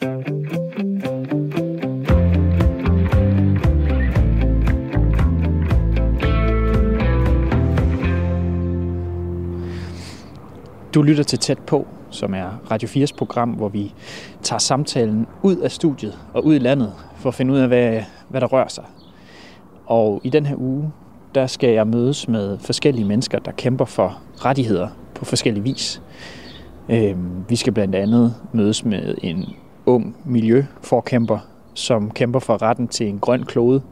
Du lytter til Tæt på, som er Radio 4's program, hvor vi tager samtalen ud af studiet og ud i landet for at finde ud af, hvad, hvad der rører sig. Og i den her uge, der skal jeg mødes med forskellige mennesker, der kæmper for rettigheder på forskellige vis. Øhm, vi skal blandt andet mødes med en ung miljøforkæmper, som kæmper for retten til en grøn klode.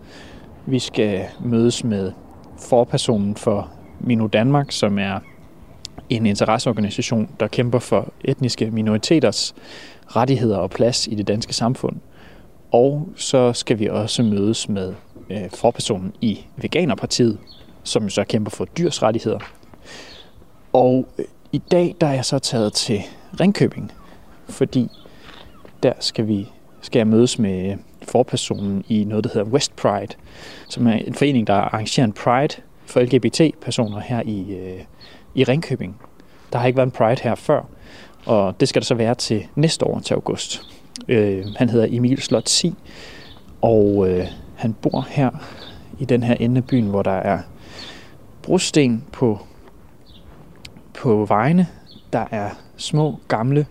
Vi skal mødes med forpersonen for Minu Danmark, som er en interesseorganisation, der kæmper for etniske minoriteters rettigheder og plads i det danske samfund. Og så skal vi også mødes med øh, forpersonen i Veganerpartiet, som så kæmper for dyrs rettigheder. Og øh, i dag der er jeg så taget til Ringkøbing, fordi der skal vi skal jeg mødes med forpersonen i noget, der hedder West Pride, som er en forening, der arrangerer en Pride for LGBT-personer her i, øh, i Ringkøbing. Der har ikke været en Pride her før, og det skal der så være til næste år til august. Øh, han hedder Emil Slot Si, og øh, han bor her i den her ende af byen, hvor der er brosten på, på vejene. Der er små, gamle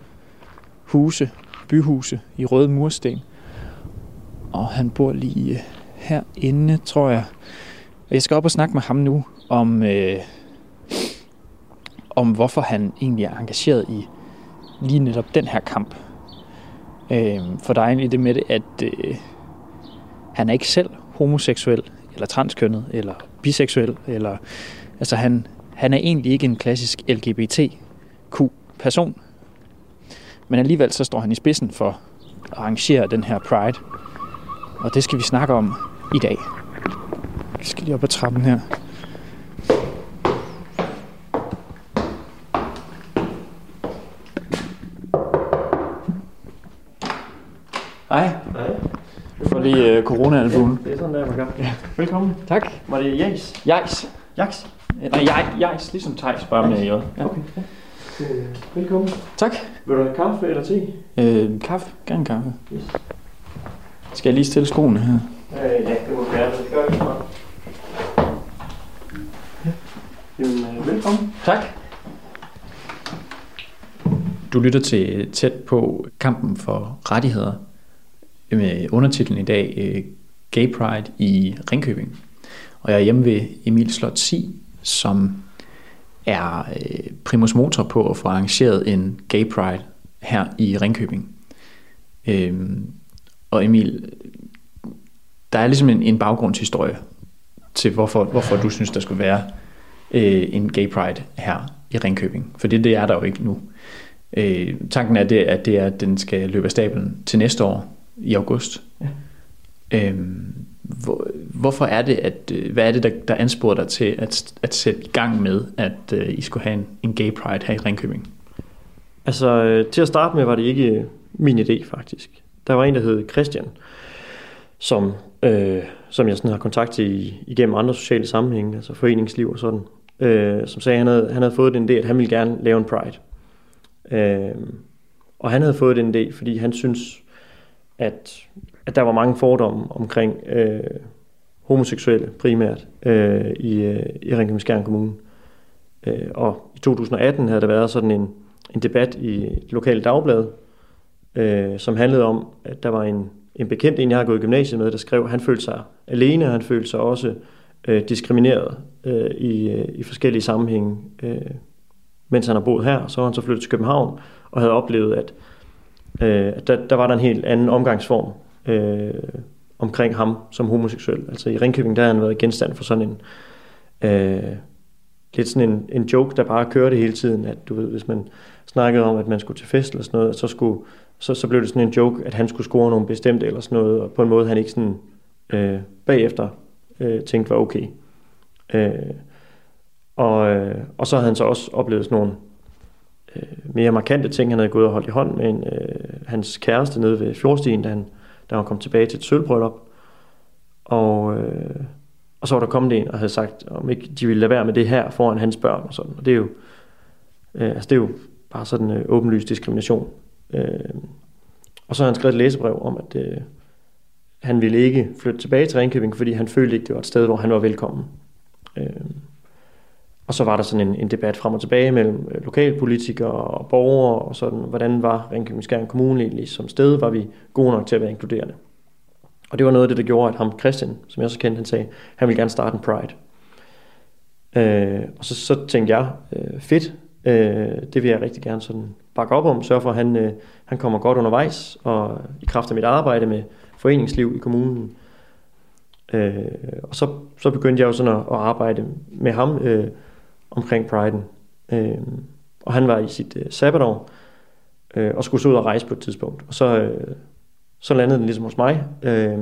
huse, byhuse i røde mursten. Og han bor lige øh, herinde, tror jeg. Og jeg skal op og snakke med ham nu om, øh, om hvorfor han egentlig er engageret i lige netop den her kamp. Øh, for der er egentlig det med det, at øh, han er ikke selv homoseksuel, eller transkønnet, eller biseksuel, eller altså han, han er egentlig ikke en klassisk LGBTQ-person. Men alligevel så står han i spidsen for at arrangere den her Pride. Og det skal vi snakke om i dag. Vi skal lige op ad trappen her. Hej. Hej. Du får lige uh, corona-albuen. Det er sådan der, man gør. Ja. Velkommen. Tak. Var det Jais? Jejs. Jaks? Nej, Jejs, ligesom Thijs, bare med J. Ja. Okay. Øh, velkommen. Tak. Vil du have kaffe eller te? Øh, kaffe. Gerne kaffe. Yes. Skal jeg lige stille skoene her? Øh, ja, det må være. Det gør bare. Ja. Jamen, øh, velkommen. Tak. Du lytter til tæt på kampen for rettigheder med undertitlen i dag øh, Gay Pride i Ringkøbing. Og jeg er hjemme ved Emil Slot Si, som er øh, primus motor på at få arrangeret en Gay Pride her i Ringkøbing. Øhm, og Emil, der er ligesom en, en baggrundshistorie til, hvorfor, hvorfor du synes, der skulle være øh, en Gay Pride her i Ringkøbing. For det, det er der jo ikke nu. Øh, tanken er, det, at det er, at den skal løbe af stablen til næste år i august. Ja. Øhm, hvor, hvorfor er det, at, øh, hvad er det, der, der ansporer dig til at, at sætte i gang med, at uh, I skulle have en, en gay pride her i Ringkøbing? Altså, øh, til at starte med var det ikke min idé, faktisk. Der var en, der hed Christian, som, øh, som jeg sådan har kontakt til i- igennem andre sociale sammenhænge, altså foreningsliv og sådan, øh, som sagde, at han havde, han havde fået den idé, at han ville gerne lave en pride. Øh, og han havde fået den idé, fordi han synes, at, at der var mange fordomme omkring øh, homoseksuelle primært øh, i, øh, i Ringkøbing Skjern Kommune. Øh, og i 2018 havde der været sådan en, en debat i et lokalt dagblad, øh, som handlede om, at der var en, en bekendt, en jeg har gået i gymnasiet med, der skrev, at han følte sig alene, og han følte sig også øh, diskrimineret øh, i, øh, i forskellige sammenhænge, øh, mens han har boet her. Så var han så flyttet til København og havde oplevet, at, øh, at der, der var der en helt anden omgangsform øh, omkring ham som homoseksuel. Altså i Ringkøbing, der har han været genstand for sådan en... Øh, lidt sådan en, en joke, der bare kørte hele tiden, at du ved, hvis man snakkede om, at man skulle til fest eller sådan noget, så, skulle, så, så blev det sådan en joke, at han skulle score nogle bestemte eller sådan noget, og på en måde, han ikke sådan øh, bagefter øh, tænkte var okay. Øh, og, øh, og så havde han så også oplevet sådan nogle øh, mere markante ting. Han havde gået og holdt i hånd med en, øh, hans kæreste nede ved Fjordstien, da han, da hun kom tilbage til et sølvbryllup. Og, øh, og så var der kommet en og havde sagt, om ikke de ville lade være med det her foran hans børn og sådan. Og det er jo, øh, altså det er jo bare sådan øh, åbenlys diskrimination. Øh, Og så har han skrevet et læsebrev om, at øh, han ville ikke flytte tilbage til Ringkøbing, fordi han følte ikke, det var et sted, hvor han var velkommen. Øh, og så var der sådan en, en debat frem og tilbage mellem øh, lokalpolitikere og borgere, og sådan, hvordan var Ringkøbing Skjern Kommune egentlig som sted? Var vi gode nok til at være inkluderende? Og det var noget af det, der gjorde, at ham Christian, som jeg så kendte, han sagde, han ville gerne starte en Pride. Øh, og så, så tænkte jeg, øh, fedt, øh, det vil jeg rigtig gerne sådan bakke op om, sørge for, at han, øh, han kommer godt undervejs, og i kraft af mit arbejde med foreningsliv i kommunen. Øh, og så, så begyndte jeg jo sådan at, at arbejde med ham øh, omkring Priden. Øh, og han var i sit øh, sabbatår, øh, og skulle så ud og rejse på et tidspunkt. Og så, øh, så landede den ligesom hos mig. Øh,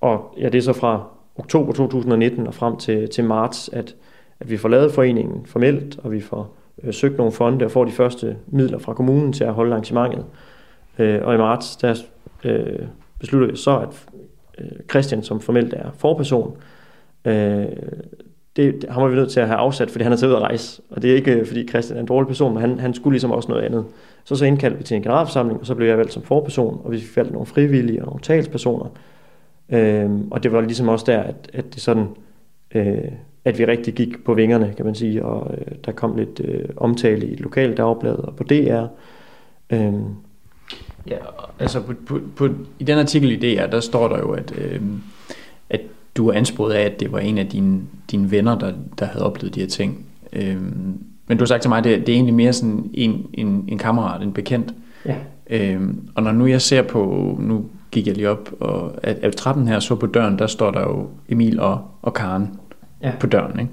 og ja, det er så fra oktober 2019 og frem til, til marts, at, at vi får lavet foreningen formelt, og vi får øh, søgt nogle fonde og får de første midler fra kommunen til at holde arrangementet. Øh, og i marts, der øh, beslutter vi så, at øh, Christian, som formelt er forperson, øh, det, det, ham var vi nødt til at have afsat, fordi han er taget ud at rejse. Og det er ikke, fordi Christian er en dårlig person, men han, han skulle ligesom også noget andet. Så så indkaldte vi til en generalforsamling, og så blev jeg valgt som forperson, og vi fik valgt nogle frivillige og nogle talspersoner. Øhm, og det var ligesom også der, at, at det sådan, øh, at vi rigtig gik på vingerne, kan man sige, og øh, der kom lidt øh, omtale i et lokalt dagblad og på DR. Øhm. Ja, altså på, på, på, i den artikel i DR, der står der jo, at, øh, at du er ansporet af, at det var en af dine, dine venner, der, der havde oplevet de her ting. Øh, men du har sagt til mig, at det, det er egentlig mere sådan en, en, en kammerat, en bekendt. Ja. Øh, og når nu jeg ser på, nu gik jeg lige op, og at, at trappen her så på døren, der står der jo Emil og, og Karen ja. på døren. Ikke?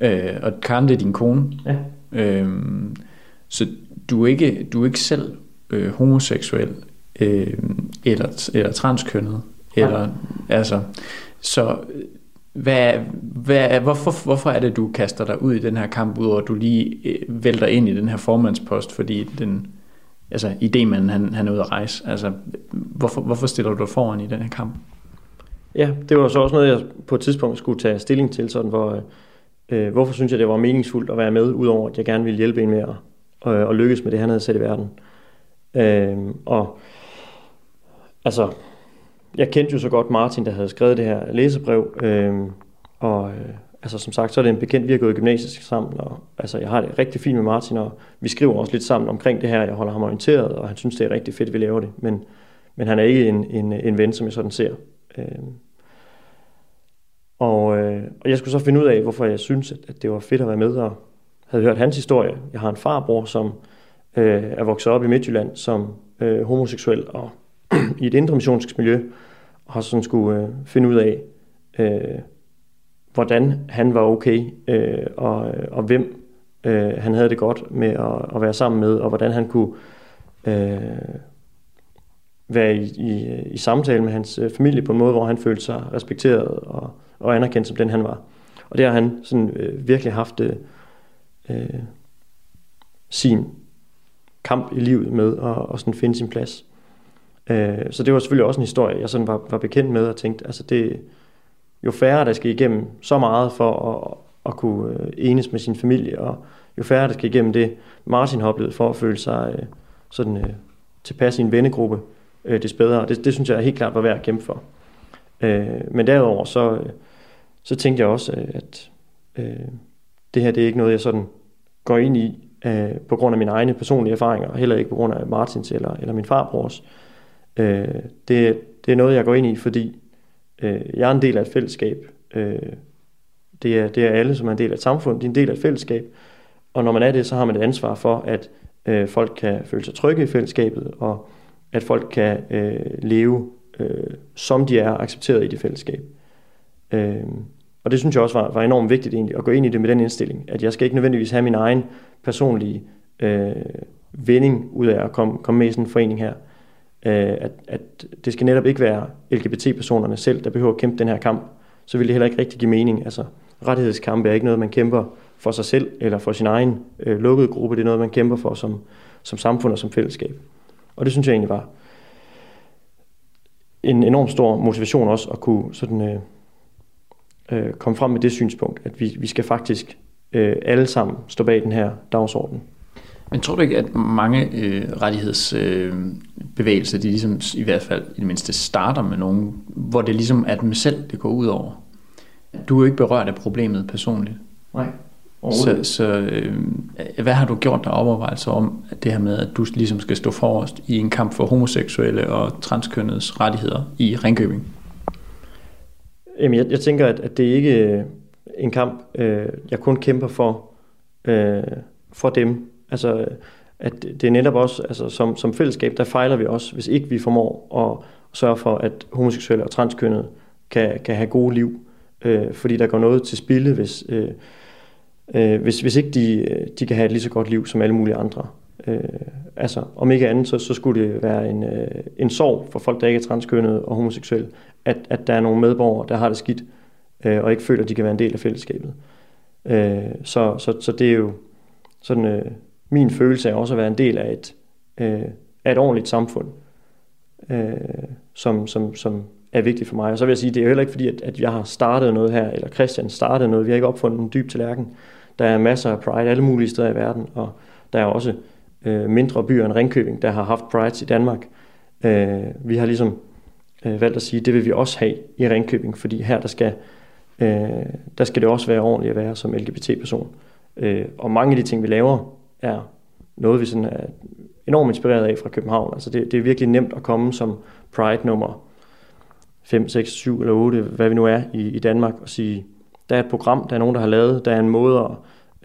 Ja. Øh, og Karen, det er din kone. Ja. Øh, så du er ikke, du er ikke selv øh, homoseksuel øh, eller, eller transkønnet. Eller, ja. altså, så øh, hvad, hvad, hvorfor, hvorfor er det, du kaster dig ud i den her kamp, udover at du lige øh, vælter ind i den her formandspost, fordi den, altså idémanden, han, han er ude at rejse. Altså, hvorfor, hvorfor stiller du dig foran i den her kamp? Ja, det var så også noget, jeg på et tidspunkt skulle tage stilling til, sådan hvor, øh, øh, hvorfor synes jeg, det var meningsfuldt at være med, udover at jeg gerne ville hjælpe en med at, og, og lykkes med det, han havde sat i verden. Øh, og altså, jeg kendte jo så godt Martin, der havde skrevet det her læsebrev, øh, og øh, altså som sagt, så er det en bekendt, vi har gået i gymnasiet sammen, og altså jeg har det rigtig fint med Martin, og vi skriver også lidt sammen omkring det her, jeg holder ham orienteret, og han synes, det er rigtig fedt, at vi laver det, men, men han er ikke en, en, en ven, som jeg sådan ser. Øh, og, øh, og jeg skulle så finde ud af, hvorfor jeg synes, at, at det var fedt at være med, og havde hørt hans historie. Jeg har en farbror, som øh, er vokset op i Midtjylland som øh, homoseksuel, og i et indre miljø, og har sådan skulle øh, finde ud af, øh, hvordan han var okay, øh, og, og hvem øh, han havde det godt med at, at være sammen med, og hvordan han kunne øh, være i, i, i samtale med hans øh, familie på en måde, hvor han følte sig respekteret og, og anerkendt som den han var. Og det har han sådan øh, virkelig haft øh, øh sin kamp i livet med at, at sådan finde sin plads. Øh, så det var selvfølgelig også en historie, jeg sådan var, var bekendt med og tænkte, altså det, jo færre der skal igennem så meget for at, at kunne øh, enes med sin familie, og jo færre der skal igennem det, Martin har oplevet for at føle sig øh, sådan øh, tilpas i en vennegruppe, øh, det bedre. Det, det synes jeg helt klart var værd at kæmpe for. Øh, men derudover så, øh, så tænkte jeg også, øh, at øh, det her det er ikke noget, jeg sådan går ind i øh, på grund af mine egne personlige erfaringer, og heller ikke på grund af Martins eller, eller min farbrors. Øh, Øh, det, det er noget, jeg går ind i, fordi øh, jeg er en del af et fællesskab. Øh, det, er, det er alle, som er en del af et samfund. De er en del af et fællesskab. Og når man er det, så har man et ansvar for, at øh, folk kan føle sig trygge i fællesskabet, og at folk kan øh, leve, øh, som de er accepteret i det fællesskab. Øh, og det synes jeg også var, var enormt vigtigt egentlig, at gå ind i det med den indstilling, at jeg skal ikke nødvendigvis have min egen personlige øh, vending ud af at komme, komme med i sådan en forening her. Øh, at, at det skal netop ikke være LGBT-personerne selv, der behøver at kæmpe den her kamp. Så vil det heller ikke rigtig give mening. Altså, rettighedskampe er ikke noget, man kæmper for sig selv eller for sin egen øh, lukkede gruppe. Det er noget, man kæmper for som, som samfund og som fællesskab. Og det synes jeg egentlig var en enorm stor motivation også at kunne sådan, øh, øh, komme frem med det synspunkt, at vi, vi skal faktisk øh, alle sammen stå bag den her dagsorden. Men tror du ikke, at mange øh, rettighedsbevægelser, øh, de ligesom i hvert fald i det mindste starter med nogen, hvor det ligesom er dem selv, det går ud over? Du er jo ikke berørt af problemet personligt. Nej. Så, så øh, hvad har du gjort der overvejelser om at det her med, at du ligesom skal stå forrest i en kamp for homoseksuelle og transkønnedes rettigheder i Ringkøbing? Jamen, jeg, jeg tænker, at, at det ikke er en kamp, øh, jeg kun kæmper for, øh, for dem. Altså, at det er netop også, altså som, som fællesskab, der fejler vi også, hvis ikke vi formår at sørge for, at homoseksuelle og transkønnede kan, kan have gode liv. Øh, fordi der går noget til spilde, hvis, øh, øh, hvis, hvis ikke de, de kan have et lige så godt liv som alle mulige andre. Øh, altså, om ikke andet, så, så skulle det være en, øh, en sorg for folk, der ikke er transkønnede og homoseksuelle, at, at der er nogle medborgere, der har det skidt, øh, og ikke føler, at de kan være en del af fællesskabet. Øh, så, så, så det er jo sådan, øh, min følelse af også at være en del af et, øh, af et ordentligt samfund, øh, som, som, som er vigtigt for mig. Og så vil jeg sige, det er jo heller ikke fordi, at, at jeg har startet noget her, eller Christian startede noget. Vi har ikke opfundet en dyb tallerken. Der er masser af pride alle mulige steder i verden, og der er også øh, mindre byer end Ringkøbing, der har haft pride i Danmark. Øh, vi har ligesom øh, valgt at sige, at det vil vi også have i Ringkøbing, fordi her der skal, øh, der skal det også være ordentligt at være som LGBT-person. Øh, og mange af de ting, vi laver, er noget, vi sådan er enormt inspireret af fra København. Altså det, det er virkelig nemt at komme som Pride nummer 5, 6, 7 eller 8, hvad vi nu er i, i Danmark, og sige, der er et program, der er nogen, der har lavet, der er en måde, at,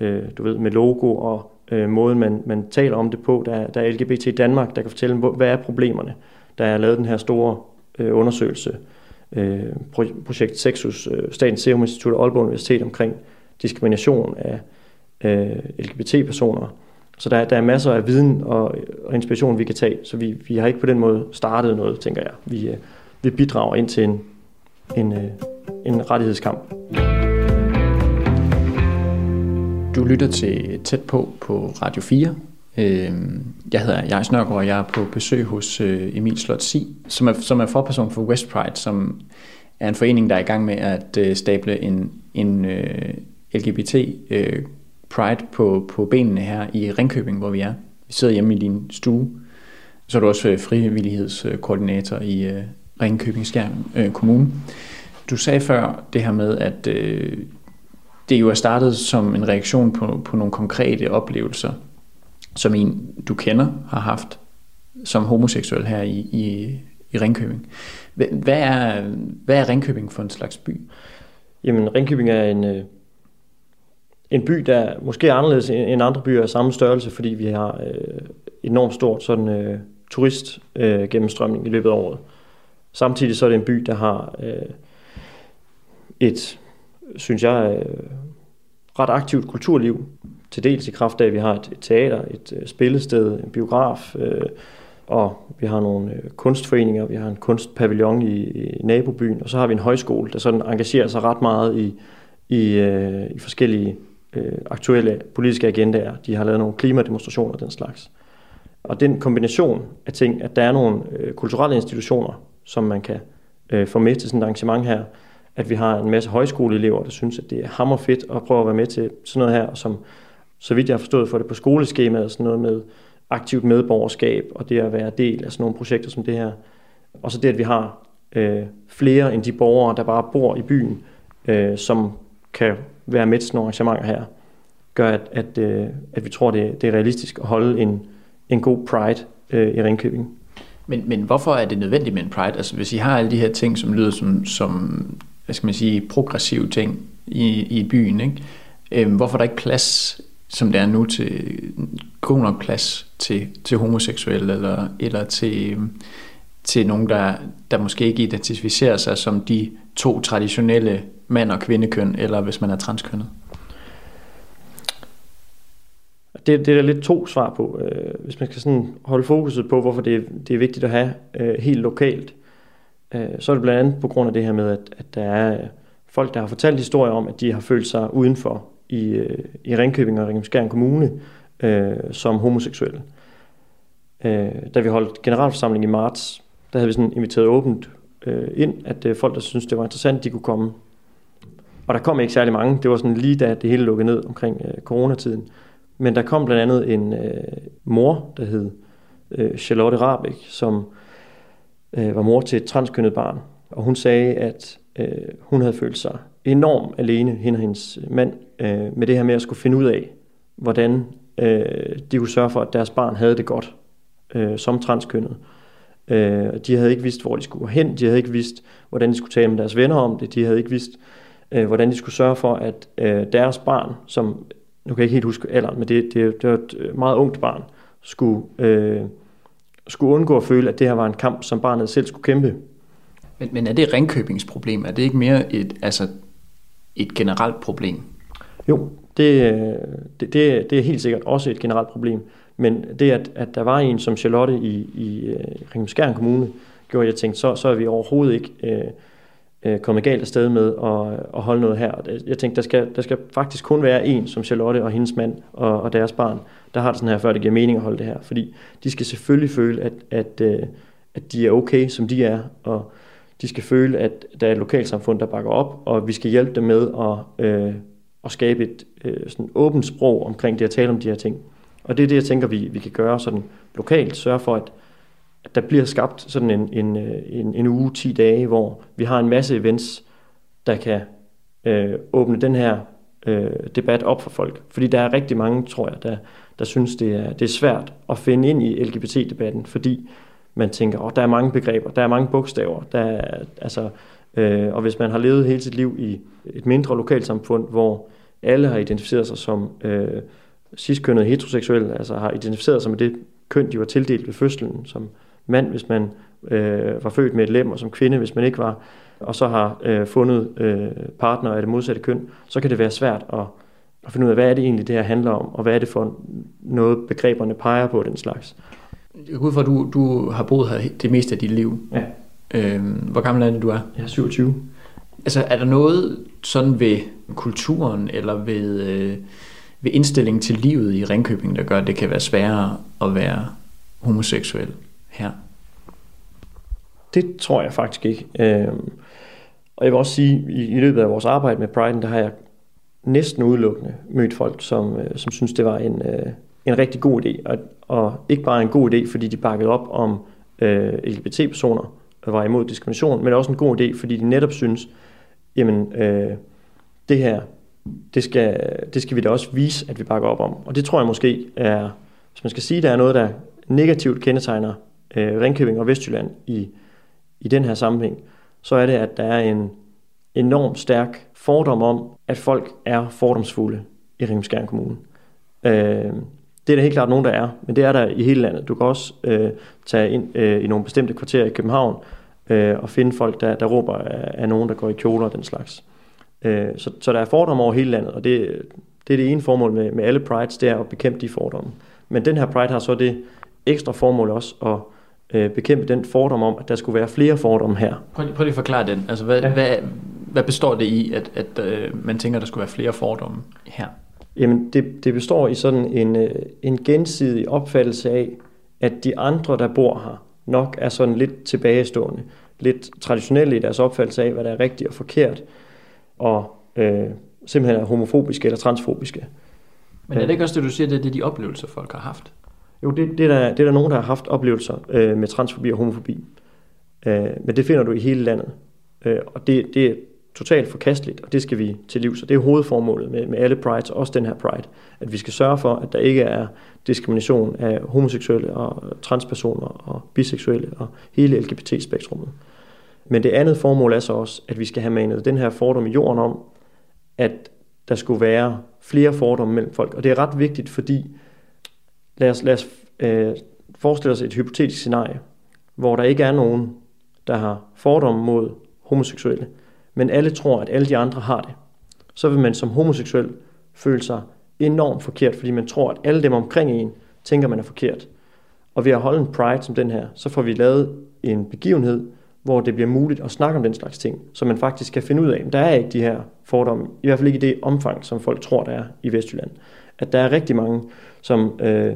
øh, du ved, med logo og øh, måden, man, man taler om det på. Der, er, der er LGBT i Danmark, der kan fortælle, hvad er problemerne. Der er lavet den her store øh, undersøgelse, øh, projekt Sexus, øh, Statens Serum Institut og Aalborg Universitet omkring diskrimination af øh, LGBT-personer. Så der, der er masser af viden og, og inspiration, vi kan tage. Så vi, vi har ikke på den måde startet noget, tænker jeg. Vi, øh, vi bidrager ind til en, en, øh, en rettighedskamp. Du lytter til Tæt på på Radio 4. Øh, jeg hedder Jais Nørgaard, og jeg er på besøg hos øh, Emil Slot Si, som er, som er forperson for West Pride, som er en forening, der er i gang med at øh, stable en, en LGBT Pride på, på benene her i Ringkøbing, hvor vi er. Vi sidder hjemme i din stue. Så er du også øh, frivillighedskoordinator i øh, Ringkøbing Skjern øh, Kommune. Du sagde før det her med, at det jo er startet som en reaktion på, på nogle konkrete oplevelser, som en, du kender, har haft som homoseksuel her i, i, i Ringkøbing. Hvad er, hvad er Ringkøbing for en slags by? Jamen, Ringkøbing er en, en by, der måske er anderledes end andre byer af samme størrelse, fordi vi har øh, enormt stort sådan, øh, turist øh, gennemstrømning i løbet af året. Samtidig så er det en by, der har øh, et synes jeg, øh, ret aktivt kulturliv. Til dels i kraft af, at vi har et, teater, et øh, spillested, en biograf, øh, og vi har nogle øh, kunstforeninger, vi har en kunstpavillon i, i nabobyen, og så har vi en højskole, der sådan engagerer sig ret meget i, i, øh, i forskellige øh, aktuelle politiske agendaer. De har lavet nogle klimademonstrationer og den slags. Og den kombination af ting, at der er nogle øh, kulturelle institutioner, som man kan øh, få med til sådan et arrangement her, at vi har en masse højskoleelever, der synes, at det er hammerfedt at prøve at være med til sådan noget her, som så vidt jeg har forstået får det på skoleskemaet, sådan noget med aktivt medborgerskab, og det at være del af sådan nogle projekter som det her. Og så det, at vi har øh, flere end de borgere, der bare bor i byen, øh, som kan være med til sådan nogle arrangementer her, gør, at, at, øh, at vi tror, det, det er realistisk at holde en, en god pride øh, i Ringkøbing. Men, men hvorfor er det nødvendigt med en pride? Altså hvis I har alle de her ting, som lyder som, som hvad skal man sige, progressive ting i, i byen. Ikke? Øhm, hvorfor er der ikke plads, som det er nu, til god nok plads til, til homoseksuelle eller, eller til, øhm, til nogen, der, der måske ikke identificerer sig som de to traditionelle mand- og kvindekøn, eller hvis man er transkønnet? Det, det er der lidt to svar på. Øh, hvis man skal sådan holde fokuset på, hvorfor det, det er vigtigt at have øh, helt lokalt, øh, så er det blandt andet på grund af det her med, at, at der er øh, folk, der har fortalt historier om, at de har følt sig udenfor i, øh, i Ringkøbing og Ringkøbing Kommune øh, som homoseksuelle. Øh, da vi holdt generalforsamling i marts, der havde vi sådan inviteret åbent øh, ind, at øh, folk, der synes det var interessant, de kunne komme. Og der kom ikke særlig mange. Det var sådan lige da det hele lukkede ned omkring øh, coronatiden. Men der kom blandt andet en øh, mor, der hed øh, Charlotte Rabeck, som øh, var mor til et transkønnet barn. Og hun sagde, at øh, hun havde følt sig enormt alene, hende og hendes mand, øh, med det her med at skulle finde ud af, hvordan øh, de kunne sørge for, at deres barn havde det godt øh, som transkønnet. Øh, de havde ikke vidst, hvor de skulle gå hen. De havde ikke vidst, hvordan de skulle tale med deres venner om det. De havde ikke vidst, øh, hvordan de skulle sørge for, at øh, deres barn, som, nu kan jeg ikke helt huske alderen, men det, det, det var et meget ungt barn, skulle, øh, skulle undgå at føle, at det her var en kamp, som barnet selv skulle kæmpe. Men, men er det Ringkøbings problem? Er det ikke mere et, altså et generelt problem? Jo, det, det, det, det er helt sikkert også et generelt problem. Men det, at, at der var en som Charlotte i, i uh, Ringskjern Kommune, gjorde, at jeg tænkte, så, så er vi overhovedet ikke uh, øh, kommet galt afsted med at, at holde noget her. Jeg tænkte, der skal, der skal faktisk kun være en som Charlotte og hendes mand og, og deres barn, der har det sådan her, før det giver mening at holde det her. Fordi de skal selvfølgelig føle, at, at, øh, at de er okay, som de er, og de skal føle, at der er et lokalsamfund, der bakker op, og vi skal hjælpe dem med at, øh, at skabe et øh, sådan åbent sprog omkring det at tale om de her ting. Og det er det, jeg tænker, vi, vi kan gøre sådan lokalt. Sørge for, at, at der bliver skabt sådan en, en, øh, en, en uge, 10 dage, hvor vi har en masse events, der kan øh, åbne den her øh, debat op for folk. Fordi der er rigtig mange, tror jeg, der, der synes, det er, det er svært at finde ind i LGBT-debatten, fordi man tænker, at oh, der er mange begreber, der er mange bogstaver, der er, altså, øh, og hvis man har levet hele sit liv i et mindre lokalsamfund, hvor alle har identificeret sig som øh, ciskønnet heteroseksuelle, altså har identificeret sig med det køn, de var tildelt ved fødslen, som mand, hvis man øh, var født med et lem, og som kvinde, hvis man ikke var, og så har øh, fundet øh, partner af det modsatte køn, så kan det være svært at, at finde ud af, hvad er det egentlig, det her handler om, og hvad er det for noget, begreberne peger på, den slags. Jeg går ud fra, at du, du har boet her det meste af dit liv. Ja. Øhm, hvor gammel er det, du er? Jeg er 27. Altså, er der noget sådan ved kulturen, eller ved, øh, ved indstillingen til livet i Ringkøbing, der gør, at det kan være sværere at være homoseksuel her? Det tror jeg faktisk ikke. Øhm, og jeg vil også sige, i, i løbet af vores arbejde med Pride, der har jeg næsten udelukkende mødt folk, som, øh, som synes, det var en, øh, en rigtig god idé. Og, og ikke bare en god idé, fordi de bakkede op om øh, LGBT-personer og var imod diskrimination, men også en god idé, fordi de netop synes, jamen øh, det her, det skal, det skal vi da også vise, at vi bakker op om. Og det tror jeg måske er, hvis man skal sige, der er noget, der negativt kendetegner øh, Ringkøbing og Vestjylland i, i den her sammenhæng, så er det, at der er en enorm stærk fordom om, at folk er fordomsfulde i Ringskjern Kommune. Øh, det er der helt klart nogen, der er, men det er der i hele landet. Du kan også øh, tage ind øh, i nogle bestemte kvarterer i København øh, og finde folk, der, der råber af, af nogen, der går i kjoler og den slags. Øh, så, så der er fordomme over hele landet, og det, det er det ene formål med, med alle prides, det er at bekæmpe de fordomme. Men den her pride har så det ekstra formål også at øh, bekæmpe den fordom om, at der skulle være flere fordomme her. Prøv, prøv lige at forklare den. Altså, hvad, ja. hvad, hvad består det i, at, at øh, man tænker, at der skulle være flere fordomme her? Jamen, det, det består i sådan en, øh, en gensidig opfattelse af, at de andre, der bor her, nok er sådan lidt tilbagestående, lidt traditionelle i deres opfattelse af, hvad der er rigtigt og forkert, og øh, simpelthen er homofobiske eller transfobiske. Men er det ikke også det, du siger, det er det, de oplevelser, folk har haft? Jo, det, det, er, der, det er der nogen, der har haft oplevelser øh, med transfobi og homofobi. Øh, men det finder du i hele landet. Øh, og det, det, er totalt forkasteligt, og det skal vi til livs. Og det er hovedformålet med, med alle prides, også den her pride, at vi skal sørge for, at der ikke er diskrimination af homoseksuelle og transpersoner og biseksuelle og hele LGBT-spektrummet. Men det andet formål er så også, at vi skal have manet den her fordom i jorden om, at der skulle være flere fordomme mellem folk. Og det er ret vigtigt, fordi lad os, lad os øh, forestille os et hypotetisk scenarie, hvor der ikke er nogen, der har fordomme mod homoseksuelle, men alle tror, at alle de andre har det, så vil man som homoseksuel føle sig enormt forkert, fordi man tror, at alle dem omkring en tænker, man er forkert. Og ved at holde en pride som den her, så får vi lavet en begivenhed, hvor det bliver muligt at snakke om den slags ting, så man faktisk kan finde ud af, at der er ikke de her fordomme, i hvert fald ikke i det omfang, som folk tror, der er i Vestjylland. At der er rigtig mange, som øh,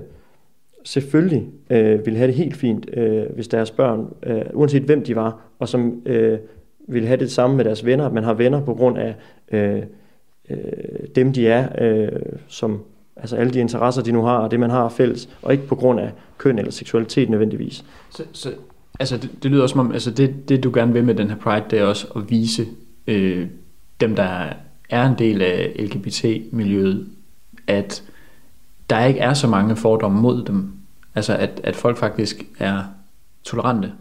selvfølgelig øh, vil have det helt fint, øh, hvis deres børn, øh, uanset hvem de var, og som øh, vil have det samme med deres venner, at man har venner på grund af øh, øh, dem, de er, øh, som Altså alle de interesser, de nu har, og det man har fælles, og ikke på grund af køn eller seksualitet nødvendigvis. Så, så altså det, det lyder som om, altså det, det du gerne vil med den her Pride, det er også at vise øh, dem, der er en del af LGBT-miljøet, at der ikke er så mange fordomme mod dem. Altså at, at folk faktisk er tolerante.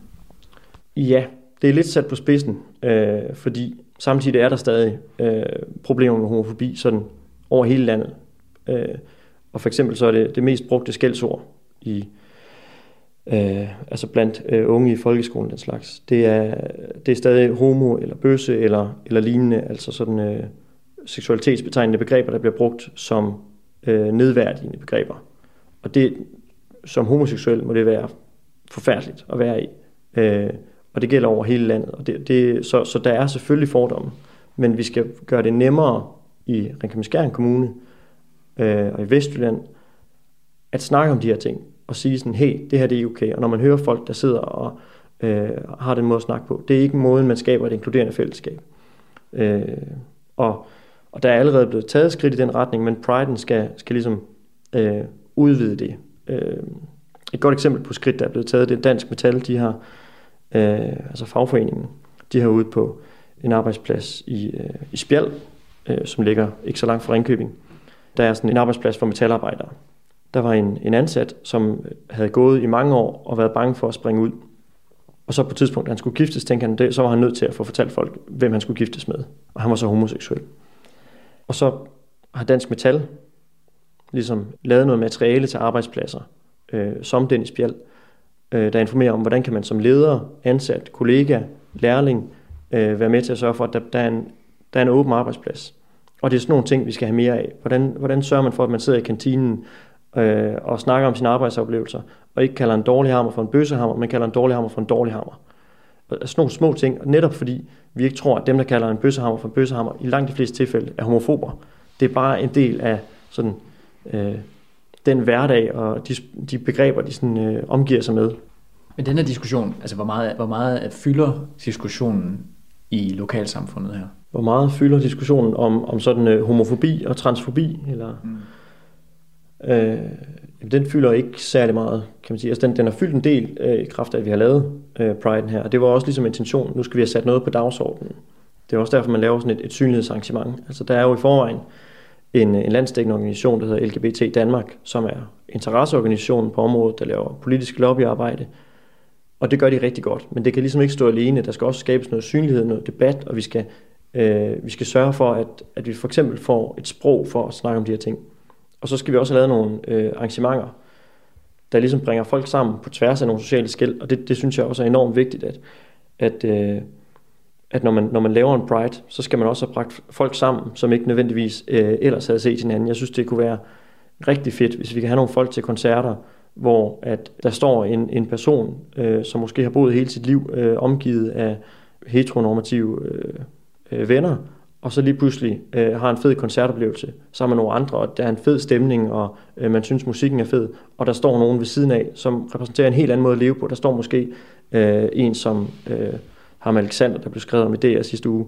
Ja, det er lidt sat på spidsen, øh, fordi samtidig er der stadig øh, problemer med homofobi sådan over hele landet. Øh, og for eksempel så er det det mest brugte skældsord i øh, altså blandt øh, unge i folkeskolen den slags. Det er, det er stadig homo eller bøsse eller, eller lignende, altså sådan øh, seksualitetsbetegnende begreber, der bliver brugt som øh, nedværdigende begreber. Og det, som homoseksuel må det være forfærdeligt at være i. Øh, og det gælder over hele landet. Og det, det, så, så der er selvfølgelig fordomme, men vi skal gøre det nemmere i Ringkøbing Kommune øh, og i Vestjylland at snakke om de her ting og sige sådan, hey, det her det er okay. Og når man hører folk, der sidder og øh, har den måde at snakke på, det er ikke måden, man skaber et inkluderende fællesskab. Øh, og, og der er allerede blevet taget skridt i den retning, men priden skal, skal ligesom øh, udvide det. Øh, et godt eksempel på skridt, der er blevet taget, det er Dansk Metal, de har, øh, altså fagforeningen, de har ude på en arbejdsplads i, øh, i Spjald, øh, som ligger ikke så langt fra Ringkøbing. Der er sådan en arbejdsplads for metalarbejdere. Der var en, en ansat, som havde gået i mange år og været bange for at springe ud. Og så på et tidspunkt, da han skulle giftes, tænkte han, det, så var han nødt til at få fortalt folk, hvem han skulle giftes med. Og han var så homoseksuel. Og så har Dansk Metal ligesom lavet noget materiale til arbejdspladser, øh, som Dennis Bjald, øh, der informerer om, hvordan kan man som leder, ansat, kollega, lærling, øh, være med til at sørge for, at der, der, er en, der er en åben arbejdsplads. Og det er sådan nogle ting, vi skal have mere af. Hvordan, hvordan sørger man for, at man sidder i kantinen øh, og snakker om sine arbejdsoplevelser, og ikke kalder en dårlig hammer for en bøssehammer, men kalder en dårlig hammer for en dårlig hammer. Sådan nogle små ting, netop fordi vi ikke tror, at dem, der kalder en bøssehammer for en bøssehammer, i langt de fleste tilfælde er homofober. Det er bare en del af sådan, øh, den hverdag og de, de begreber, de sådan, øh, omgiver sig med. Men den her diskussion, altså hvor meget, hvor meget fylder diskussionen i lokalsamfundet her? Hvor meget fylder diskussionen om, om sådan øh, homofobi og transfobi? Eller, mm. øh, den fylder ikke særlig meget, kan man sige. Altså, den, den har fyldt en del øh, i kraft af, at vi har lavet øh, Pride her. Og det var også ligesom intention. Nu skal vi have sat noget på dagsordenen. Det er også derfor, man laver sådan et, et synlighedsarrangement. Altså, der er jo i forvejen en, en landsdækkende organisation, der hedder LGBT Danmark, som er interesseorganisationen på området, der laver politisk lobbyarbejde. Og det gør de rigtig godt. Men det kan ligesom ikke stå alene. Der skal også skabes noget synlighed, noget debat, og vi skal, øh, vi skal sørge for, at, at vi for eksempel får et sprog for at snakke om de her ting. Og så skal vi også have lavet nogle øh, arrangementer, der ligesom bringer folk sammen på tværs af nogle sociale skæld, og det, det synes jeg også er enormt vigtigt, at, at, øh, at når, man, når man laver en Pride, så skal man også have bragt folk sammen, som ikke nødvendigvis øh, ellers havde set hinanden. Jeg synes, det kunne være rigtig fedt, hvis vi kan have nogle folk til koncerter, hvor at der står en, en person, øh, som måske har boet hele sit liv øh, omgivet af heteronormative øh, øh, venner, og så lige pludselig øh, har en fed koncertoplevelse sammen med nogle andre, og der er en fed stemning, og øh, man synes, musikken er fed, og der står nogen ved siden af, som repræsenterer en helt anden måde at leve på. Der står måske øh, en, som øh, har med Alexander, der blev skrevet om i DR sidste uge,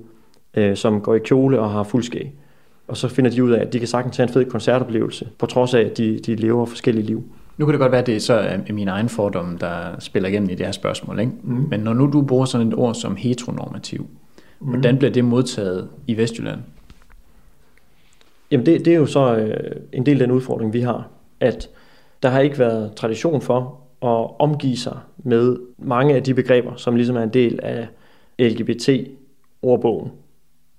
øh, som går i kjole og har fuldskæg. Og så finder de ud af, at de kan sagtens have en fed koncertoplevelse, på trods af, at de, de lever forskellige liv. Nu kan det godt være, at det så er min egen fordom, der spiller igennem i det her spørgsmål. Ikke? Mm. Men når nu du bruger sådan et ord som heteronormativ. Hvordan bliver det modtaget i Vestjylland? Jamen det, det er jo så øh, en del af den udfordring, vi har, at der har ikke været tradition for at omgive sig med mange af de begreber, som ligesom er en del af LGBT-ordbogen.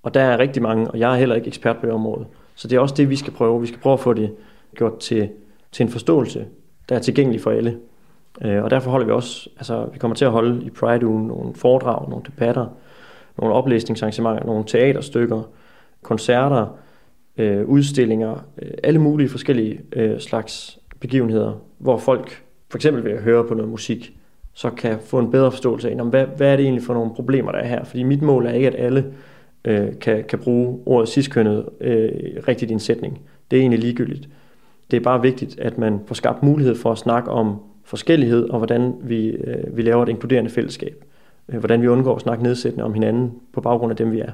Og der er rigtig mange, og jeg er heller ikke ekspert på det område. Så det er også det, vi skal prøve. Vi skal prøve at få det gjort til, til en forståelse, der er tilgængelig for alle. Øh, og derfor holder vi også, altså vi kommer til at holde i Pride-ugen nogle foredrag, nogle debatter, nogle oplæsningsarrangementer, nogle teaterstykker, koncerter, øh, udstillinger, øh, alle mulige forskellige øh, slags begivenheder, hvor folk for eksempel ved at høre på noget musik, så kan få en bedre forståelse af, hvad, hvad er det egentlig for nogle problemer, der er her? Fordi mit mål er ikke, at alle øh, kan, kan bruge ordet sidstkønnet øh, rigtigt i en sætning. Det er egentlig ligegyldigt. Det er bare vigtigt, at man får skabt mulighed for at snakke om forskellighed, og hvordan vi, øh, vi laver et inkluderende fællesskab. Øh, hvordan vi undgår at snakke nedsættende om hinanden på baggrund af dem, vi er.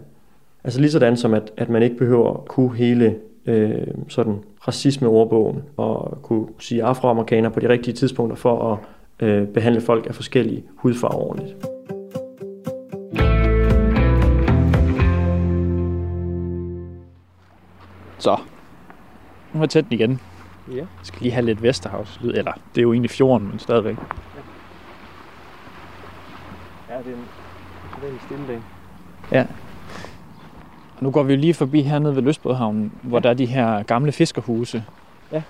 Altså lige sådan som, at, at man ikke behøver at kunne hele øh, sådan racisme-ordbogen og kunne sige afroamerikaner på de rigtige tidspunkter for at øh, behandle folk af forskellige hudfarver ordentligt. Så, nu er jeg den igen. Ja. Jeg skal lige have lidt Vesterhavs lyd, eller det er jo egentlig fjorden, men stadigvæk. Ja, det er en, det er en stille dag. Ja. Og nu går vi jo lige forbi hernede ved Løsbådhavnen, hvor ja. der er de her gamle fiskerhuse. Ja.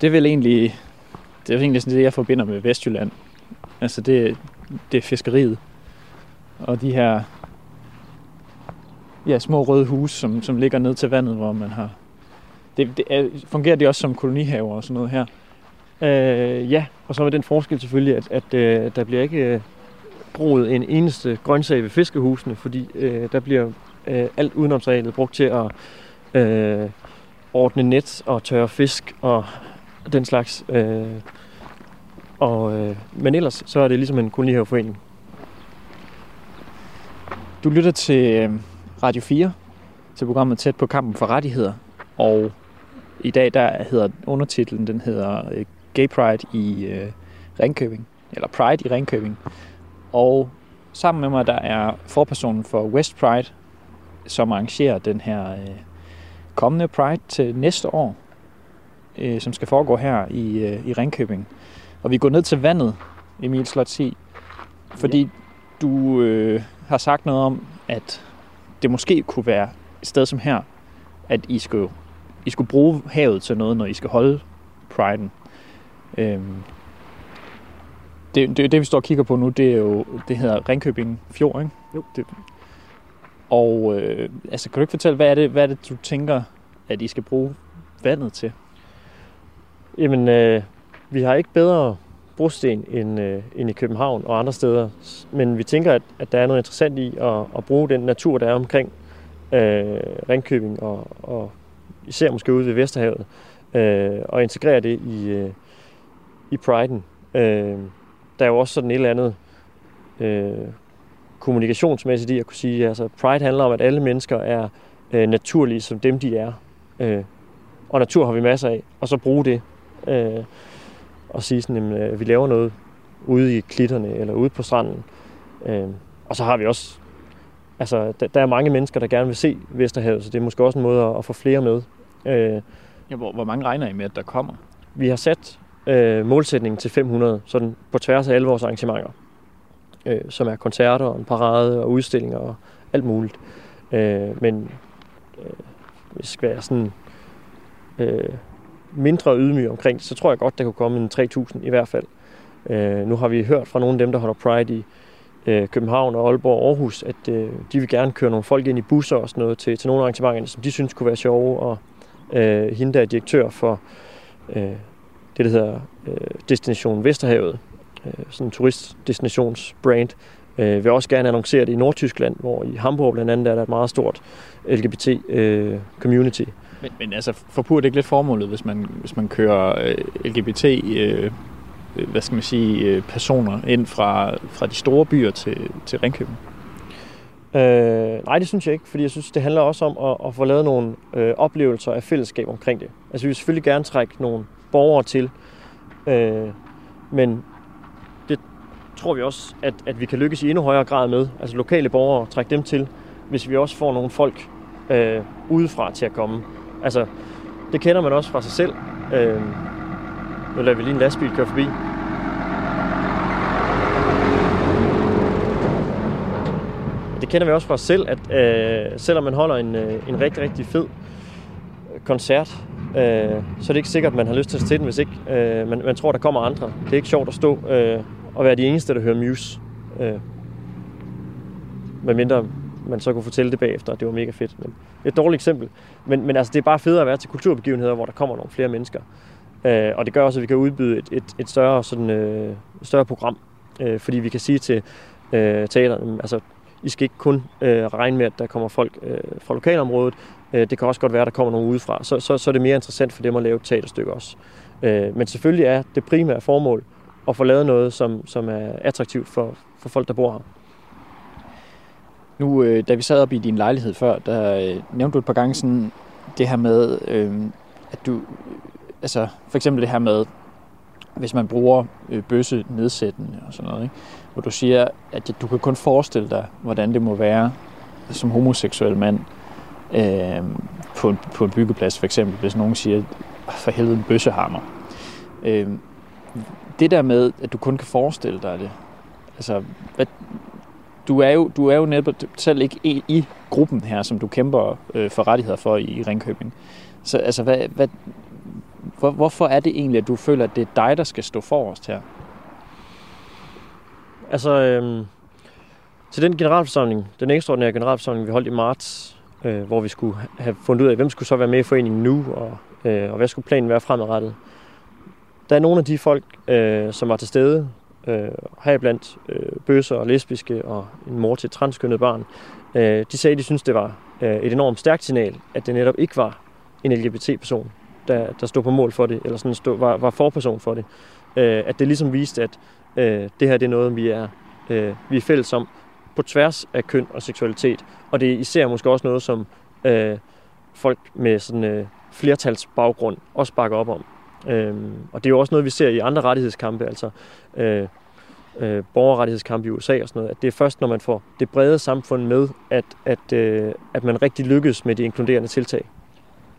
Det er vel egentlig, det er egentlig sådan det, jeg forbinder med Vestjylland. Altså det, det er fiskeriet. Og de her ja, små røde huse, som, som ligger ned til vandet, hvor man har... Det, det er, fungerer det også som kolonihaver og sådan noget her? Øh, ja, og så er den forskel selvfølgelig, at, at øh, der bliver ikke øh, en eneste grøntsag ved fiskehusene, fordi øh, der bliver øh, alt udenomsarealet brugt til at øh, ordne net og tørre fisk og den slags. Øh, og, øh, men ellers så er det ligesom en kolonihaveforening. Du lytter til øh, Radio 4, til programmet Tæt på kampen for rettigheder. Og i dag der hedder undertitlen, den hedder øh, Gay Pride i øh, Ringkøbing, eller Pride i Ringkøbing. Og sammen med mig der er forpersonen for West Pride, som arrangerer den her øh, kommende Pride til næste år, øh, som skal foregå her i, øh, i Ringkøbing. Og vi går ned til vandet, Emil Slotsi, fordi ja. du øh, har sagt noget om, at det måske kunne være et sted som her, at I skulle, I skulle bruge havet til noget, når I skal holde priden. Øhm, det, det, det, vi står og kigger på nu, det er jo, det hedder Ringkøbing Fjord, ikke? Jo. Det, og øh, altså, kan du ikke fortælle, hvad er, det, hvad er det, du tænker, at I skal bruge vandet til? Jamen, øh, vi har ikke bedre brosten end, øh, end i København og andre steder. Men vi tænker, at, at der er noget interessant i at, at bruge den natur, der er omkring øh, Ringkøbing og, og især måske ude ved Vesterhavet, øh, og integrere det i, øh, i Priden. Øh, der er jo også sådan et eller andet øh, kommunikationsmæssigt i at kunne sige, altså Pride handler om, at alle mennesker er øh, naturlige som dem, de er. Øh, og natur har vi masser af, og så bruge det. Øh, og sige sådan, at øh, vi laver noget ude i klitterne eller ude på stranden. Øh, og så har vi også, altså der, der er mange mennesker, der gerne vil se Vesterhavet, så det er måske også en måde at, at få flere med. Øh, ja, hvor, hvor mange regner I med, at der kommer? Vi har sat øh, målsætningen til 500, sådan på tværs af alle vores arrangementer, øh, som er koncerter, og en parade og udstillinger og alt muligt. Øh, men øh, hvis jeg skal være sådan øh, mindre ydmyg omkring så tror jeg godt, der kunne komme en 3.000 i hvert fald. Øh, nu har vi hørt fra nogle af dem, der holder Pride i øh, København og Aalborg og Aarhus, at øh, de vil gerne køre nogle folk ind i busser og sådan noget til, til nogle arrangementer, som de synes kunne være sjove. Og øh, hende, der er direktør for øh, det, der hedder øh, Destination Vesterhavet, øh, sådan en turistdestinationsbrand, øh, vil også gerne annoncere det i Nordtyskland, hvor i Hamburg blandt andet er der et meget stort LGBT-community. Øh, men, men altså, forpurrer det ikke lidt formålet, hvis man, hvis man kører øh, LGBT, øh, hvad skal man sige, øh, personer ind fra, fra de store byer til, til Ringkøbing? Øh, nej, det synes jeg ikke, fordi jeg synes, det handler også om at, at få lavet nogle øh, oplevelser af fællesskab omkring det. Altså, vi vil selvfølgelig gerne trække nogle borgere til, øh, men det tror vi også, at, at vi kan lykkes i endnu højere grad med. Altså lokale borgere, trække dem til, hvis vi også får nogle folk øh, udefra til at komme. Altså, det kender man også fra sig selv. Øh, nu lader vi lige en lastbil køre forbi. Det kender vi også fra os selv, at øh, selvom man holder en, øh, en rigtig, rigtig fed koncert, øh, så er det ikke sikkert, at man har lyst til at se den, hvis ikke øh, man, man tror, der kommer andre. Det er ikke sjovt at stå øh, og være de eneste, der hører Muse. Øh, medmindre man så kunne fortælle det bagefter, at det var mega fedt. Men et dårligt eksempel. Men, men altså, det er bare federe at være til kulturbegivenheder, hvor der kommer nogle flere mennesker. Øh, og det gør også, at vi kan udbyde et, et, et større, sådan, øh, større program. Øh, fordi vi kan sige til øh, teaterne, altså, I skal ikke kun øh, regne med, at der kommer folk øh, fra lokalområdet. Øh, det kan også godt være, at der kommer nogen udefra. Så, så, så er det mere interessant for dem at lave et teaterstykke også. Øh, men selvfølgelig er det primære formål at få lavet noget, som, som er attraktivt for, for folk, der bor her. Nu, øh, da vi sad op i din lejlighed før, der øh, nævnte du et par gange sådan, det her med, øh, at du, øh, altså for eksempel det her med, hvis man bruger øh, bøsse nedsættende og sådan noget, ikke? hvor du siger, at du kan kun forestille dig, hvordan det må være som homoseksuel mand øh, på, en, på en byggeplads, for eksempel, hvis nogen siger, for helvede en bøssehammer. Øh, det der med, at du kun kan forestille dig det, altså, hvad, du er jo, du er jo netop selv ikke i, i gruppen her, som du kæmper øh, for rettigheder for i, i Ringkøbing. Så altså, hvad, hvad, hvor, hvorfor er det egentlig, at du føler, at det er dig, der skal stå forrest her? Altså, øh, til den generalforsamling, den ekstraordinære generalforsamling, vi holdt i marts, øh, hvor vi skulle have fundet ud af, hvem skulle så være med i foreningen nu, og, øh, og hvad skulle planen være fremadrettet. Der er nogle af de folk, øh, som var til stede, øh, heriblandt øh, bøsser og lesbiske og en mor til et transkønnet barn, øh, de sagde, at de syntes, det var øh, et enormt stærkt signal, at det netop ikke var en LGBT-person, der, der stod på mål for det, eller sådan stod, var, var forperson for det. Øh, at det ligesom viste, at øh, det her det er noget, vi er, øh, vi er fælles om på tværs af køn og seksualitet. Og det er især måske også noget, som øh, folk med sådan øh, flertalsbaggrund også bakker op om. Øh, og det er jo også noget, vi ser i andre rettighedskampe, altså øh, øh, borgerrettighedskampe i USA og sådan noget, at det er først, når man får det brede samfund med, at, at, øh, at man rigtig lykkes med de inkluderende tiltag.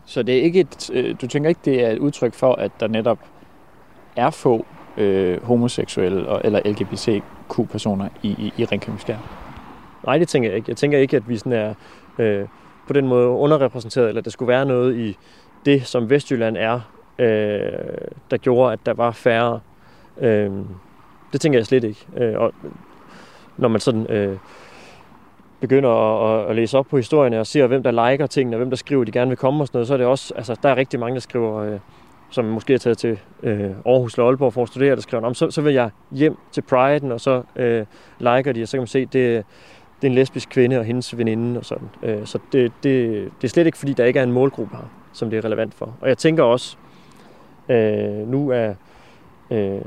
Så det er ikke et, øh, du tænker ikke, det er et udtryk for, at der netop er få øh, homoseksuelle og, eller LGBTQ-personer i, i, i Ringkøbing Nej, det tænker jeg ikke. Jeg tænker ikke, at vi sådan er øh, på den måde underrepræsenteret, eller at der skulle være noget i det, som Vestjylland er, øh, der gjorde, at der var færre. Øh, det tænker jeg slet ikke. Øh, og når man sådan øh, begynder at, at læse op på historierne og ser, hvem der liker tingene, og hvem der skriver, at de gerne vil komme og sådan noget, så er det også, altså der er rigtig mange, der skriver, øh, som måske er taget til øh, Aarhus eller Aalborg for at studere, der skriver, så, så vil jeg hjem til Pride'en, og så øh, liker de, og så kan man se, det, det er en lesbisk kvinde og hendes veninde og sådan. Øh, så det, det, det er slet ikke, fordi der ikke er en målgruppe her, som det er relevant for. Og jeg tænker også, øh, nu er øh,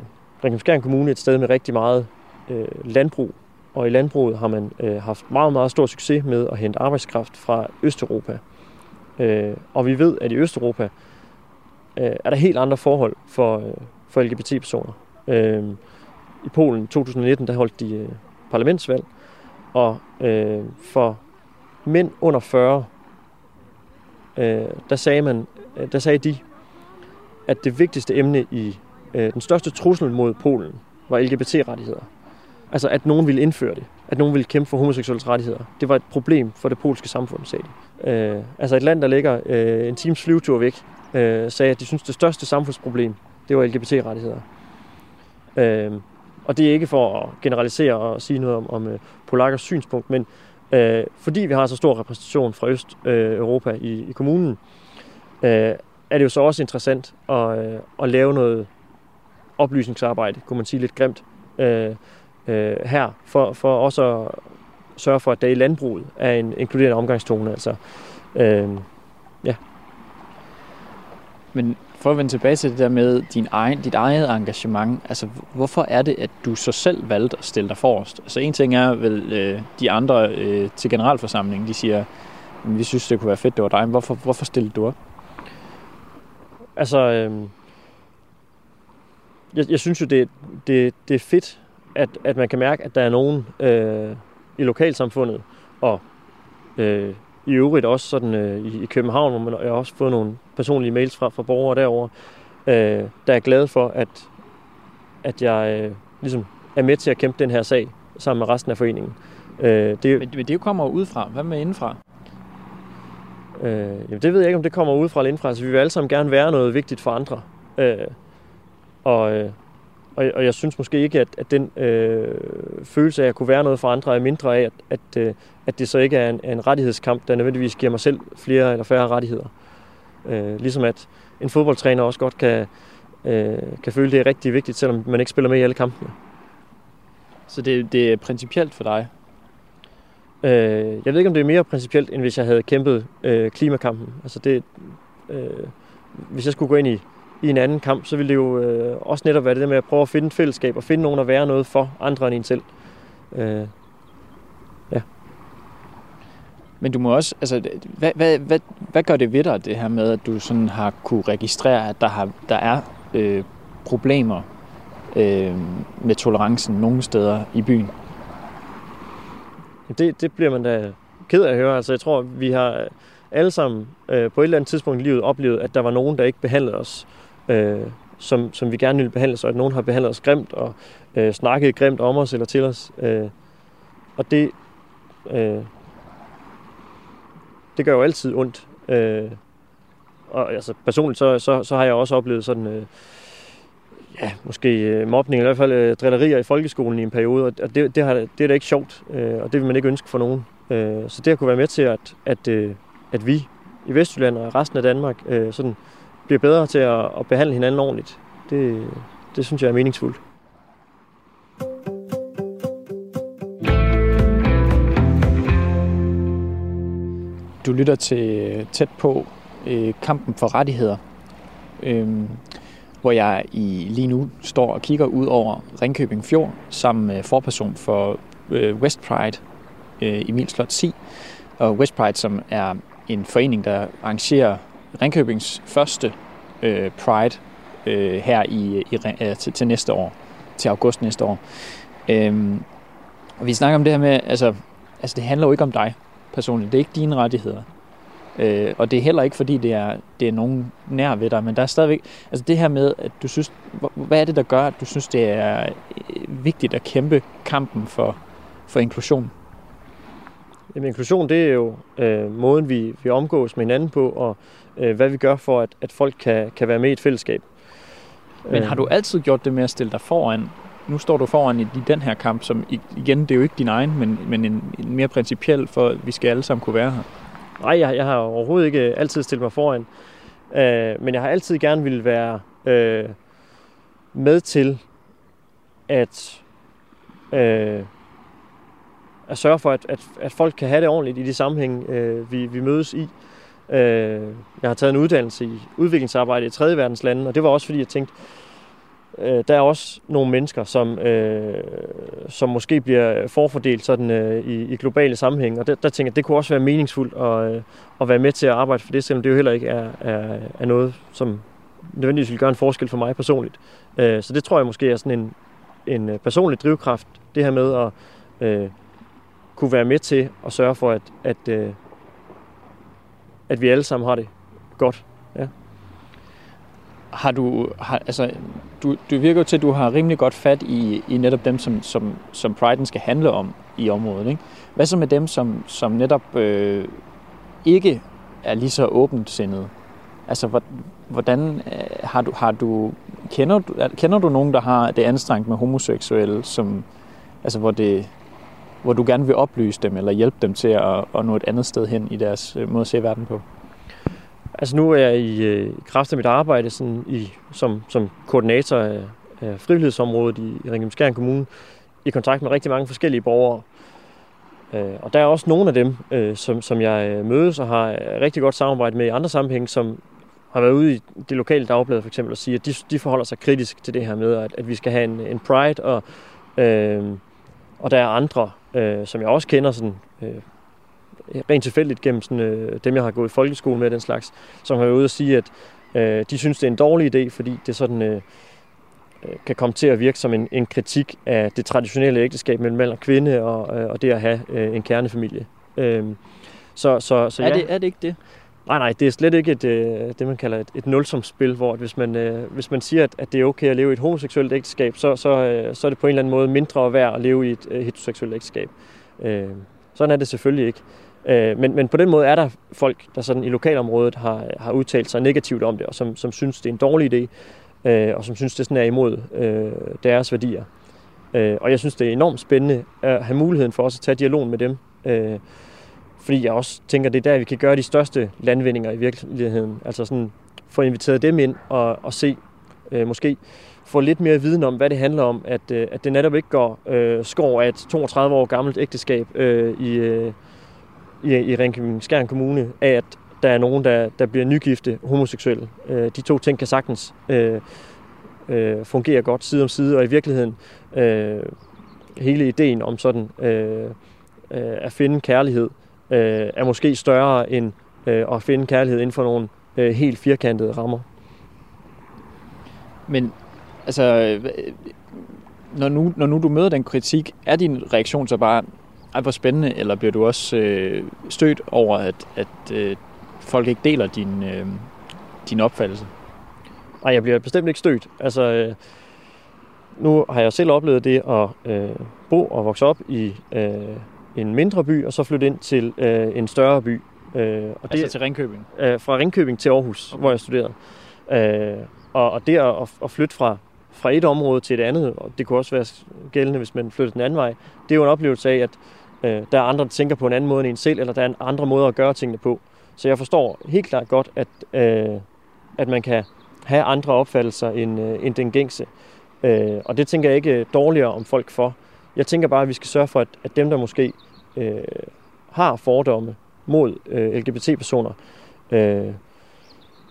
Ringkøbing Kommune et sted med rigtig meget øh, landbrug, og i landbruget har man øh, haft meget, meget stor succes med at hente arbejdskraft fra Østeuropa. Øh, og vi ved, at i Østeuropa øh, er der helt andre forhold for, øh, for LGBT-personer. Øh, I Polen 2019, der holdt de øh, parlamentsvalg, og øh, for mænd under 40, øh, der sagde man, øh, der sagde de, at det vigtigste emne i øh, den største trussel mod Polen var LGBT-rettigheder. Altså at nogen ville indføre det. At nogen ville kæmpe for homoseksuelle rettigheder. Det var et problem for det polske samfund, sagde de. Øh, altså et land, der ligger øh, en times flyvetur væk, øh, sagde, at de synes, det største samfundsproblem, det var LGBT-rettigheder. Øh, og det er ikke for at generalisere og sige noget om, om øh, polakkers synspunkt, men øh, fordi vi har så stor repræsentation fra Øst-Europa øh, i, i kommunen, øh, er det jo så også interessant at, øh, at lave noget oplysningsarbejde, kunne man sige lidt grimt, øh, øh, her, for, for også at sørge for, at der i landbruget er en inkluderende omgangstone. Altså, øh, ja. Men for at vende tilbage til det der med din egen, dit eget engagement, altså hvorfor er det, at du så selv valgte at stille dig forrest? Altså en ting er vel øh, de andre øh, til generalforsamlingen, de siger, vi synes, det kunne være fedt, det var dig. Men hvorfor, hvorfor stillede du op? Altså, øh, jeg, jeg synes jo, det, det, det er fedt, at, at man kan mærke, at der er nogen øh, i lokalsamfundet og øh, i øvrigt også sådan øh, i, i København, hvor man jeg har også fået nogle personlige mails fra, fra borgere derovre, øh, der er glad for, at, at jeg øh, ligesom er med til at kæmpe den her sag sammen med resten af foreningen. Øh, det, men, men det kommer jo udefra. Hvad med indenfra? Øh, jamen det ved jeg ikke, om det kommer udefra eller indenfra. Så vi vil alle sammen gerne være noget vigtigt for andre. Øh, og, øh, og, og jeg synes måske ikke, at, at den øh, følelse af at kunne være noget for andre er mindre af, at, at, øh, at det så ikke er en, en rettighedskamp, der nødvendigvis giver mig selv flere eller færre rettigheder. Øh, ligesom at en fodboldtræner også godt kan, øh, kan føle, det er rigtig vigtigt, selvom man ikke spiller med i alle kampene. Så det, det er principielt for dig? Øh, jeg ved ikke, om det er mere principielt, end hvis jeg havde kæmpet øh, klimakampen. Altså det, øh, hvis jeg skulle gå ind i i en anden kamp, så vil det jo øh, også netop være det der med at prøve at finde et fællesskab og finde nogen at være noget for andre end en selv. Øh, ja. Men du må også, altså, hvad, hvad, hvad, hvad gør det ved dig, det her med, at du sådan har kunne registrere, at der, har, der er øh, problemer øh, med tolerancen nogle steder i byen? Det, det bliver man da ked af at høre. Altså, jeg tror, vi har alle sammen øh, på et eller andet tidspunkt i livet oplevet, at der var nogen, der ikke behandlede os, øh, som, som vi gerne ville behandles, og at nogen har behandlet os grimt og øh, snakket grimt om os eller til os. Øh, og det, øh, det gør jo altid ondt. Øh, og altså, personligt så, så, så har jeg også oplevet sådan, øh, ja, måske øh, mobning, eller i hvert fald øh, drillerier i folkeskolen i en periode, og det, det, har, det er da ikke sjovt, øh, og det vil man ikke ønske for nogen. Øh, så det har kunne være med til, at, at, øh, at vi i Vestjylland og resten af Danmark øh, sådan bliver bedre til at, at behandle hinanden ordentligt, det, det synes jeg er meningsfuldt. Du lytter til tæt på øh, kampen for rettigheder, øh, hvor jeg i lige nu står og kigger ud over Ringkøbing Fjord sammen med forperson for øh, West Pride, øh, Emil Slot Si, og West Pride, som er en forening, der arrangerer Ringkøbings første øh, Pride øh, her i, i, øh, til, til næste år, til august næste år. Øh, og vi snakker om det her med, altså, altså det handler jo ikke om dig personligt. Det er ikke dine rettigheder. Øh, og det er heller ikke, fordi det er, det er nogen nær ved dig, men der er stadigvæk, altså det her med, at du synes, hvad er det, der gør, at du synes, det er øh, vigtigt at kæmpe kampen for, for inklusion? Jamen, inklusion, det er jo øh, måden, vi, vi omgås med hinanden på, og øh, hvad vi gør for, at, at folk kan, kan være med i et fællesskab. Men har du altid gjort det med at stille dig foran nu står du foran i, i den her kamp, som igen, det er jo ikke din egen, men, men en, en mere principiel, for at vi skal alle sammen kunne være her. Nej, jeg, jeg har overhovedet ikke øh, altid stillet mig foran. Øh, men jeg har altid gerne ville være øh, med til at, øh, at sørge for, at, at, at folk kan have det ordentligt i de sammenhæng, øh, vi, vi mødes i. Øh, jeg har taget en uddannelse i udviklingsarbejde i tredje verdens lande, og det var også fordi, jeg tænkte, øh, øh, der er også nogle mennesker, som, øh, som måske bliver forfordelt sådan, øh, i, i globale sammenhæng. Og der, der tænker jeg, det kunne også være meningsfuldt at, øh, at være med til at arbejde for det, selvom det jo heller ikke er, er, er noget, som nødvendigvis vil gøre en forskel for mig personligt. Øh, så det tror jeg måske er sådan en, en øh, personlig drivkraft, det her med at øh, kunne være med til at sørge for, at, at, øh, at vi alle sammen har det godt. Har du, har, altså, du, du virker jo til, at du har rimelig godt fat i, i netop dem, som, som, som Priden skal handle om i området. Ikke? Hvad så med dem, som, som netop øh, ikke er lige så åbent sindet? Altså, hvordan øh, har du, har du, kender du, kender du nogen, der har det anstrengt med homoseksuelle, som, altså, hvor, det, hvor du gerne vil oplyse dem, eller hjælpe dem til at, at nå et andet sted hen i deres øh, måde at se verden på? Altså nu er jeg i, øh, i kraft af mit arbejde sådan i, som, som koordinator af, af frivillighedsområdet i, i Ringkøbing Kommune i kontakt med rigtig mange forskellige borgere. Øh, og der er også nogle af dem, øh, som, som jeg øh, mødes og har øh, rigtig godt samarbejde med i andre sammenhænge, som har været ude i det lokale dagblad for eksempel og sige, at de, de forholder sig kritisk til det her med, at, at vi skal have en, en pride, og, øh, og der er andre, øh, som jeg også kender, sådan, øh, rent tilfældigt gennem sådan, øh, dem, jeg har gået i folkeskole med den slags, som har været ude og sige, at øh, de synes, det er en dårlig idé, fordi det sådan øh, øh, kan komme til at virke som en, en kritik af det traditionelle ægteskab mellem mand og kvinde, og, øh, og det at have øh, en kernefamilie. Øh, så, så, så ja. er, det, er det ikke det? Nej, nej, det er slet ikke et, øh, det, man kalder et, et nulsumsspil, hvor hvis man, øh, hvis man siger, at, at det er okay at leve i et homoseksuelt ægteskab, så, så, øh, så er det på en eller anden måde mindre værd at leve i et øh, heteroseksuelt ægteskab. Øh, sådan er det selvfølgelig ikke. Øh, men, men på den måde er der folk, der sådan i lokalområdet har, har udtalt sig negativt om det, og som, som synes, det er en dårlig idé, øh, og som synes, det sådan er imod øh, deres værdier. Øh, og jeg synes, det er enormt spændende at have muligheden for også at tage dialogen med dem. Øh, fordi jeg også tænker, det er der, vi kan gøre de største landvindinger i virkeligheden. Altså sådan få inviteret dem ind og, og se, øh, måske få lidt mere viden om, hvad det handler om, at, øh, at det netop ikke går øh, skår af et 32 år gammelt ægteskab øh, i, øh, i, i Ringkøbing Skjern Kommune, af at der er nogen, der, der bliver nygifte homoseksuelle. Øh, de to ting kan sagtens øh, øh, fungere godt side om side, og i virkeligheden øh, hele ideen om sådan øh, øh, at finde kærlighed øh, er måske større end øh, at finde kærlighed inden for nogle øh, helt firkantede rammer. Men altså, øh, når nu, når nu du møder den kritik, er din reaktion så bare, ej hvor spændende, eller bliver du også øh, stødt over, at, at øh, folk ikke deler din, øh, din opfattelse? Nej, jeg bliver bestemt ikke stødt. Altså, øh, nu har jeg selv oplevet det at øh, bo og vokse op i øh, en mindre by, og så flytte ind til øh, en større by. Øh, og altså det, til Ringkøbing? Øh, fra Ringkøbing til Aarhus, okay. hvor jeg studerede. Øh, og, og det at, at flytte fra, fra et område til et andet, og det kunne også være gældende, hvis man flytter den anden vej, det er jo en oplevelse af, at øh, der er andre, der tænker på en anden måde end en selv, eller der er andre måder at gøre tingene på. Så jeg forstår helt klart godt, at, øh, at man kan have andre opfattelser end, øh, end den gængse. Øh, og det tænker jeg ikke øh, dårligere om folk for. Jeg tænker bare, at vi skal sørge for, at, at dem, der måske øh, har fordomme mod øh, LGBT-personer, øh,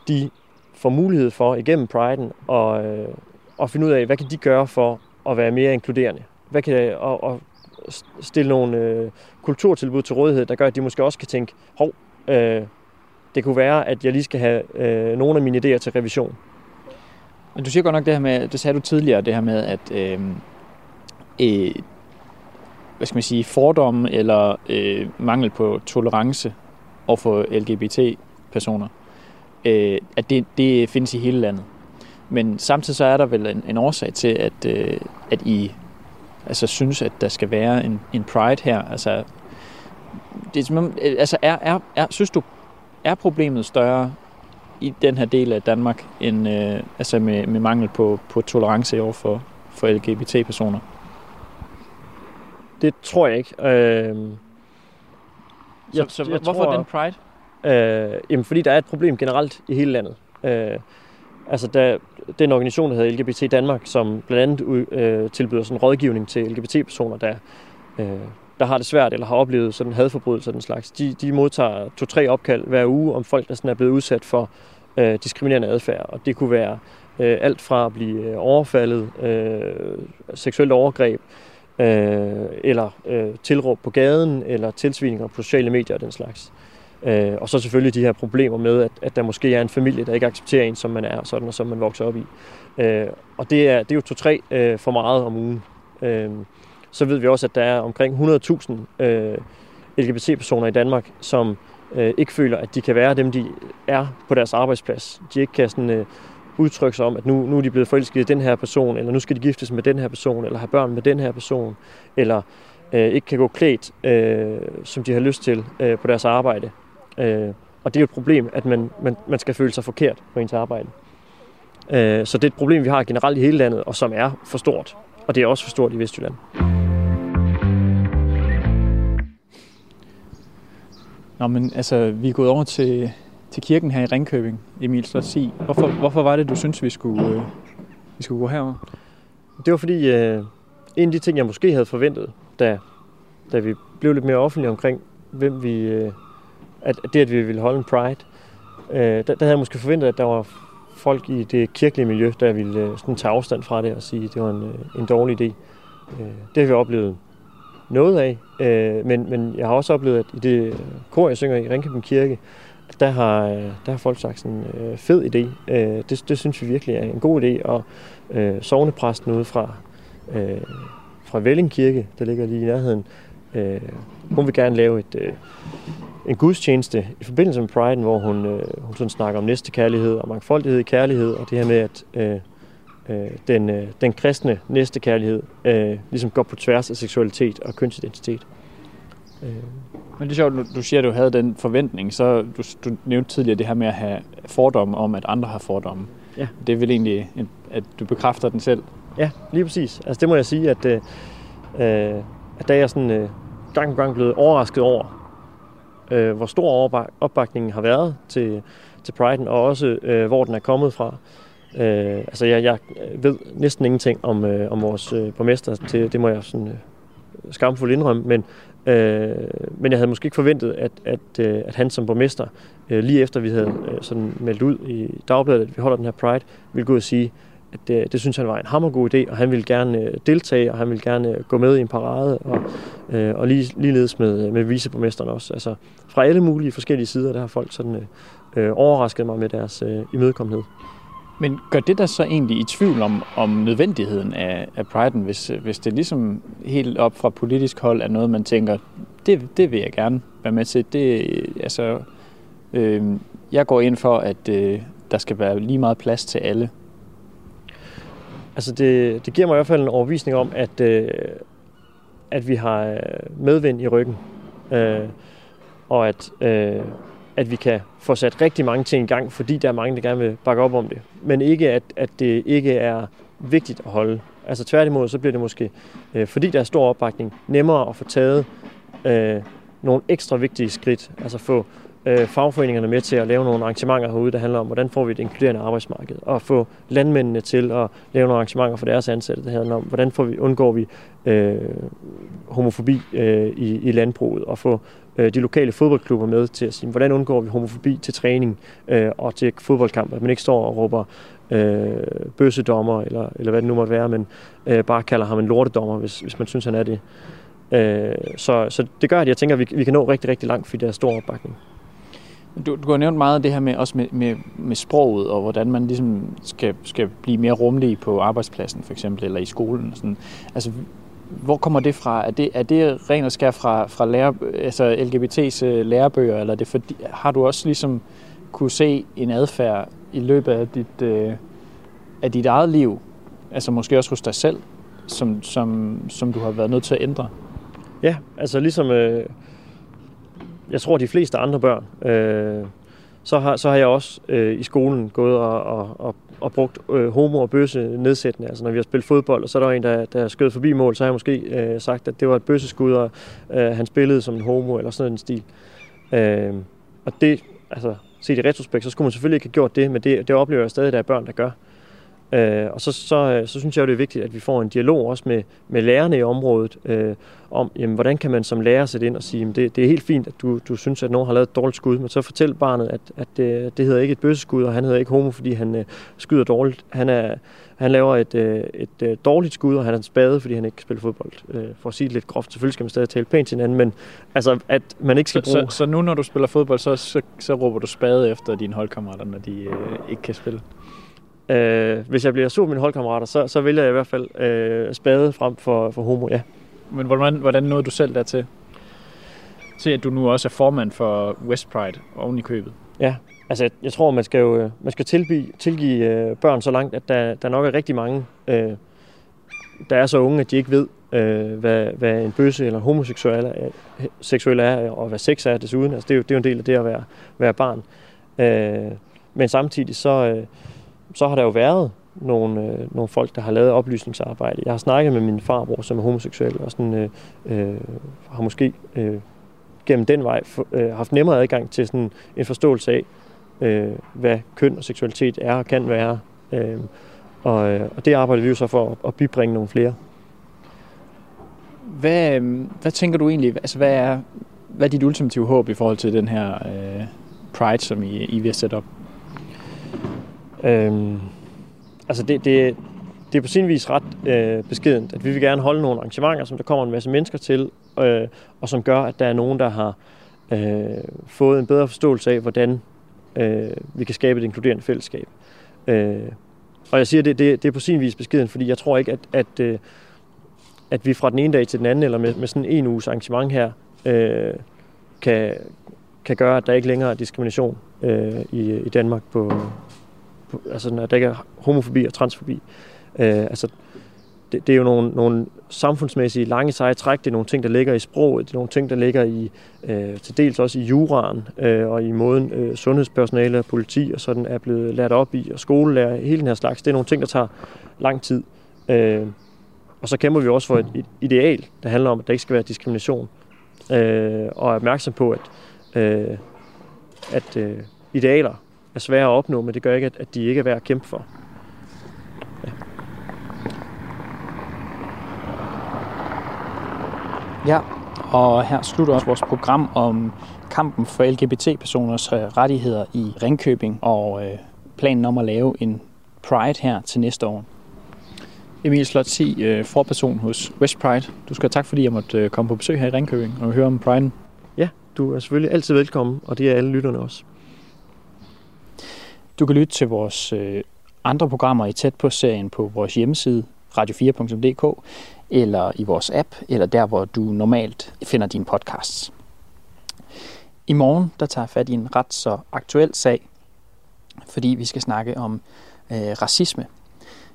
de får mulighed for igennem Pride'en og, øh, at finde ud af, hvad kan de gøre for at være mere inkluderende. Hvad kan, og, og stille nogle øh, kulturtilbud til rådighed, der gør, at de måske også kan tænke, hov, øh, det kunne være, at jeg lige skal have øh, nogle af mine idéer til revision. Men du siger godt nok det her med, det sagde du tidligere, det her med, at øh, øh, hvad skal man sige, fordomme eller øh, mangel på tolerance overfor LGBT-personer, øh, at det, det findes i hele landet. Men samtidig så er der vel en, en årsag til, at, øh, at I altså, synes, at der skal være en, en pride her. Altså, det er, altså er, er, er, synes du, er problemet større i den her del af Danmark, end, øh, altså med, med mangel på, på tolerance over for, for LGBT-personer? Det tror jeg ikke. Øh, jeg, så, så jeg hvorfor tror, den pride? Øh, jamen, fordi der er et problem generelt i hele landet. Øh, altså, der, den organisation, der hedder LGBT Danmark, som blandt andet øh, tilbyder sådan rådgivning til LGBT-personer, der, øh, der har det svært eller har oplevet sådan hadforbrydelser og den slags. De, de modtager to-tre opkald hver uge om folk, der sådan er blevet udsat for øh, diskriminerende adfærd. Og det kunne være øh, alt fra at blive øh, overfaldet, øh, seksuelt overgreb, øh, eller øh, tilråb på gaden, eller tilsvininger på sociale medier og den slags. Øh, Øh, og så selvfølgelig de her problemer med, at, at der måske er en familie, der ikke accepterer en, som man er, sådan og som man vokser op i. Øh, og det er, det er jo to-tre øh, for meget om ugen. Øh, så ved vi også, at der er omkring 100.000 øh, LGBT-personer i Danmark, som øh, ikke føler, at de kan være dem, de er på deres arbejdsplads. De ikke kan sådan, øh, udtrykke sig om, at nu, nu er de blevet forelsket i den her person, eller nu skal de giftes med den her person, eller have børn med den her person, eller øh, ikke kan gå klædt, øh, som de har lyst til øh, på deres arbejde. Øh, og det er jo et problem, at man, man, man skal føle sig forkert på ens arbejde. Øh, så det er et problem, vi har generelt i hele landet, og som er for stort. Og det er også for stort i Vestjylland. Nå, men altså, vi er gået over til, til kirken her i Ringkøbing, Emil sig. Hvorfor, hvorfor var det, du synes, vi skulle, øh, vi skulle gå herover? Det var fordi, øh, en af de ting, jeg måske havde forventet, da, da vi blev lidt mere offentlige omkring, hvem vi, øh, at det, at vi ville holde en Pride, øh, der, der havde jeg måske forventet, at der var folk i det kirkelige miljø, der ville øh, sådan tage afstand fra det og sige, at det var en, øh, en dårlig idé. Øh, det har vi oplevet noget af, øh, men, men jeg har også oplevet, at i det kor, jeg synger i Ringkøbing Kirke, der har, øh, der har folk sagt sådan en øh, fed idé. Øh, det, det synes vi virkelig er en god idé, og øh, sovnepræsten ude fra, øh, fra Velling Kirke, der ligger lige i nærheden, øh, hun vil gerne lave et, øh, en gudstjeneste i forbindelse med Pride, hvor hun, øh, hun sådan snakker om næstekærlighed og mangfoldighed i kærlighed, og det her med, at øh, øh, den, øh, den kristne næstekærlighed øh, ligesom går på tværs af seksualitet og kønsidentitet. Øh. Men det er sjovt, du, du siger, at du havde den forventning, så du, du nævnte tidligere det her med at have fordomme om, at andre har fordomme. Ja. Det er vel egentlig, at du bekræfter den selv? Ja, lige præcis. Altså det må jeg sige, at, øh, øh at da jeg sådan øh, gang på gang blevet overrasket over, øh, hvor stor opbakningen har været til, til Pride'en, og også øh, hvor den er kommet fra. Øh, altså jeg, jeg ved næsten ingenting om, øh, om vores øh, borgmester, det, det må jeg sådan øh, skamfuldt indrømme, men, øh, men jeg havde måske ikke forventet, at, at, øh, at han som borgmester, øh, lige efter vi havde øh, sådan meldt ud i dagbladet, at vi holder den her Pride, ville gå og sige, at det, det synes han var en hammergod idé, og han ville gerne øh, deltage, og han ville gerne øh, gå med i en parade, og, øh, og lige, ligeledes med, øh, med viceborgmesteren også. Altså fra alle mulige forskellige sider, der har folk sådan øh, overrasket mig med deres øh, imødekommenhed. Men gør det der så egentlig i tvivl om, om nødvendigheden af, af Pride'en, hvis, hvis det ligesom helt op fra politisk hold er noget, man tænker, det, det vil jeg gerne være med til. Det, altså, øh, jeg går ind for, at øh, der skal være lige meget plads til alle. Altså det, det giver mig i hvert fald en overvisning om, at, øh, at vi har øh, medvind i ryggen. Øh, og at, øh, at vi kan få sat rigtig mange ting i gang, fordi der er mange, der gerne vil bakke op om det. Men ikke, at, at det ikke er vigtigt at holde. Altså tværtimod, så bliver det måske, øh, fordi der er stor opbakning, nemmere at få taget øh, nogle ekstra vigtige skridt. Altså få øh, fagforeningerne med til at lave nogle arrangementer herude, der handler om, hvordan får vi et inkluderende arbejdsmarked, og få landmændene til at lave nogle arrangementer for deres ansatte, der handler om, hvordan får vi, undgår vi øh, homofobi øh, i, i landbruget, og få øh, de lokale fodboldklubber med til at sige, hvordan undgår vi homofobi til træning øh, og til fodboldkamp, at man ikke står og råber øh, bøssedommer, eller, eller hvad det nu måtte være, men øh, bare kalder ham en lortedommer, hvis, hvis man synes, han er det. Øh, så, så det gør, at jeg tænker, at vi, vi kan nå rigtig, rigtig langt, fordi der er stor opbakning. Du, du har nævnt meget af det her med, også med, med, med sproget, og hvordan man ligesom skal, skal blive mere rummelig på arbejdspladsen, for eksempel, eller i skolen. Sådan. Altså, hvor kommer det fra? Er det, er det rent og skær fra, fra lærer, altså LGBT's øh, lærebøger, eller er det fordi, har du også ligesom kunne se en adfærd i løbet af dit, øh, af dit eget liv, altså måske også hos dig selv, som, som, som du har været nødt til at ændre? Ja, altså ligesom, øh, jeg tror de fleste andre børn, øh, så, har, så har jeg også øh, i skolen gået og, og, og, og brugt øh, homo og bøsse nedsættende. Altså når vi har spillet fodbold, og så er der en, der, der skød forbi mål, så har jeg måske øh, sagt, at det var et bøsseskud, og øh, han spillede som en homo, eller sådan en stil. Øh, og det, altså set i retrospekt, så skulle man selvfølgelig ikke have gjort det, men det, det oplever jeg stadig, at der er børn, der gør. Øh, og så, så, øh, så synes jeg jo, det er vigtigt, at vi får en dialog også med, med lærerne i området, øh, om, jamen, hvordan kan man som lærer sætte ind og sige, det, det er helt fint, at du, du synes, at nogen har lavet et dårligt skud, men så fortæl barnet, at, at det, det hedder ikke et bøsseskud, og han hedder ikke homo, fordi han øh, skyder dårligt. Han, er, han laver et, øh, et øh, dårligt skud, og han er en spade, fordi han ikke spiller fodbold. Øh, for at sige det lidt groft, selvfølgelig skal man stadig tale pænt til hinanden, men altså, at man ikke skal så, bruge... Så, så nu, når du spiller fodbold, så, så, så råber du spade efter dine holdkammerater, når de øh, ikke kan spille? Øh, hvis jeg bliver sur med mine holdkammerater, så, så vælger jeg i hvert fald øh, spade frem for, for homo, ja. Men hvordan, hvordan nåede du selv dertil? Til at du nu også er formand for West Pride oven i købet. Ja, altså jeg, jeg tror, man skal jo øh, man skal tilgive, tilgive øh, børn så langt, at der, der nok er rigtig mange, øh, der er så unge, at de ikke ved, øh, hvad, hvad en bøsse eller homoseksuel er, seksuel er, og hvad sex er desuden. Altså det, er jo, det er jo en del af det at være, være barn. Øh, men samtidig så, øh, så har der jo været nogle, øh, nogle folk, der har lavet oplysningsarbejde. Jeg har snakket med min farbror, som er homoseksuel, og sådan, øh, øh, har måske øh, gennem den vej for, øh, haft nemmere adgang til sådan en forståelse af, øh, hvad køn og seksualitet er og kan være. Øh, og, øh, og det arbejder vi jo så for at, at bibringe nogle flere. Hvad, øh, hvad tænker du egentlig, altså hvad er, hvad er dit ultimative håb i forhold til den her øh, Pride, som I, I vil sætte op? Øhm, altså det, det, det er på sin vis ret øh, beskedent, at vi vil gerne holde nogle arrangementer, som der kommer en masse mennesker til, øh, og som gør, at der er nogen, der har øh, fået en bedre forståelse af, hvordan øh, vi kan skabe et inkluderende fællesskab. Øh, og jeg siger, det, det, det er på sin vis beskeden, fordi jeg tror ikke, at, at, øh, at vi fra den ene dag til den anden, eller med, med sådan en uges arrangement her, øh, kan, kan gøre, at der ikke længere er diskrimination øh, i, i Danmark på, altså når der ikke er homofobi og transfobi. Øh, altså, det, det er jo nogle, nogle samfundsmæssige lange seje træk, det er nogle ting, der ligger i sproget, det er nogle ting, der ligger i øh, til dels også i juraen øh, og i måden øh, sundhedspersonale og politi og sådan er blevet lært op i, og skolelærer, hele den her slags. Det er nogle ting, der tager lang tid. Øh, og så kæmper vi også for et, et ideal, der handler om, at der ikke skal være diskrimination. Øh, og er opmærksom på, at, øh, at øh, idealer er svære at opnå, men det gør ikke, at, at de ikke er værd at kæmpe for. Ja. Ja, og her slutter også vores program om kampen for LGBT-personers øh, rettigheder i Ringkøbing og øh, planen om at lave en Pride her til næste år. Emil Slot si, øh, forperson hos West Pride. Du skal have tak, fordi jeg måtte øh, komme på besøg her i Ringkøbing og høre om Pride. Ja, du er selvfølgelig altid velkommen, og det er alle lytterne også. Du kan lytte til vores øh, andre programmer i tæt på serien på vores hjemmeside radio4.dk eller i vores app, eller der, hvor du normalt finder dine podcasts. I morgen der tager jeg fat i en ret så aktuel sag, fordi vi skal snakke om øh, racisme.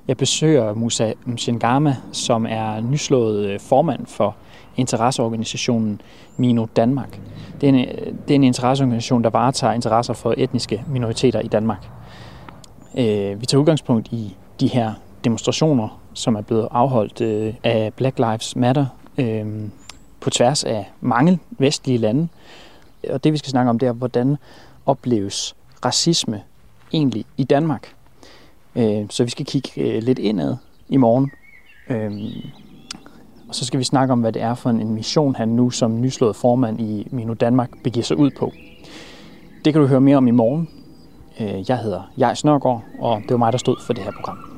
Jeg besøger Musa Mshengama, som er nyslået øh, formand for interesseorganisationen Mino Danmark. Det er, en, det er en interesseorganisation, der varetager interesser for etniske minoriteter i Danmark. Øh, vi tager udgangspunkt i de her demonstrationer, som er blevet afholdt øh, af Black Lives Matter øh, på tværs af mange vestlige lande. Og det vi skal snakke om, det er, hvordan opleves racisme egentlig i Danmark. Øh, så vi skal kigge øh, lidt indad i morgen. Øh, og så skal vi snakke om, hvad det er for en mission, han nu som nyslået formand i Mino Danmark begiver sig ud på. Det kan du høre mere om i morgen. Øh, jeg hedder Jais Nørgaard, og det var mig, der stod for det her program.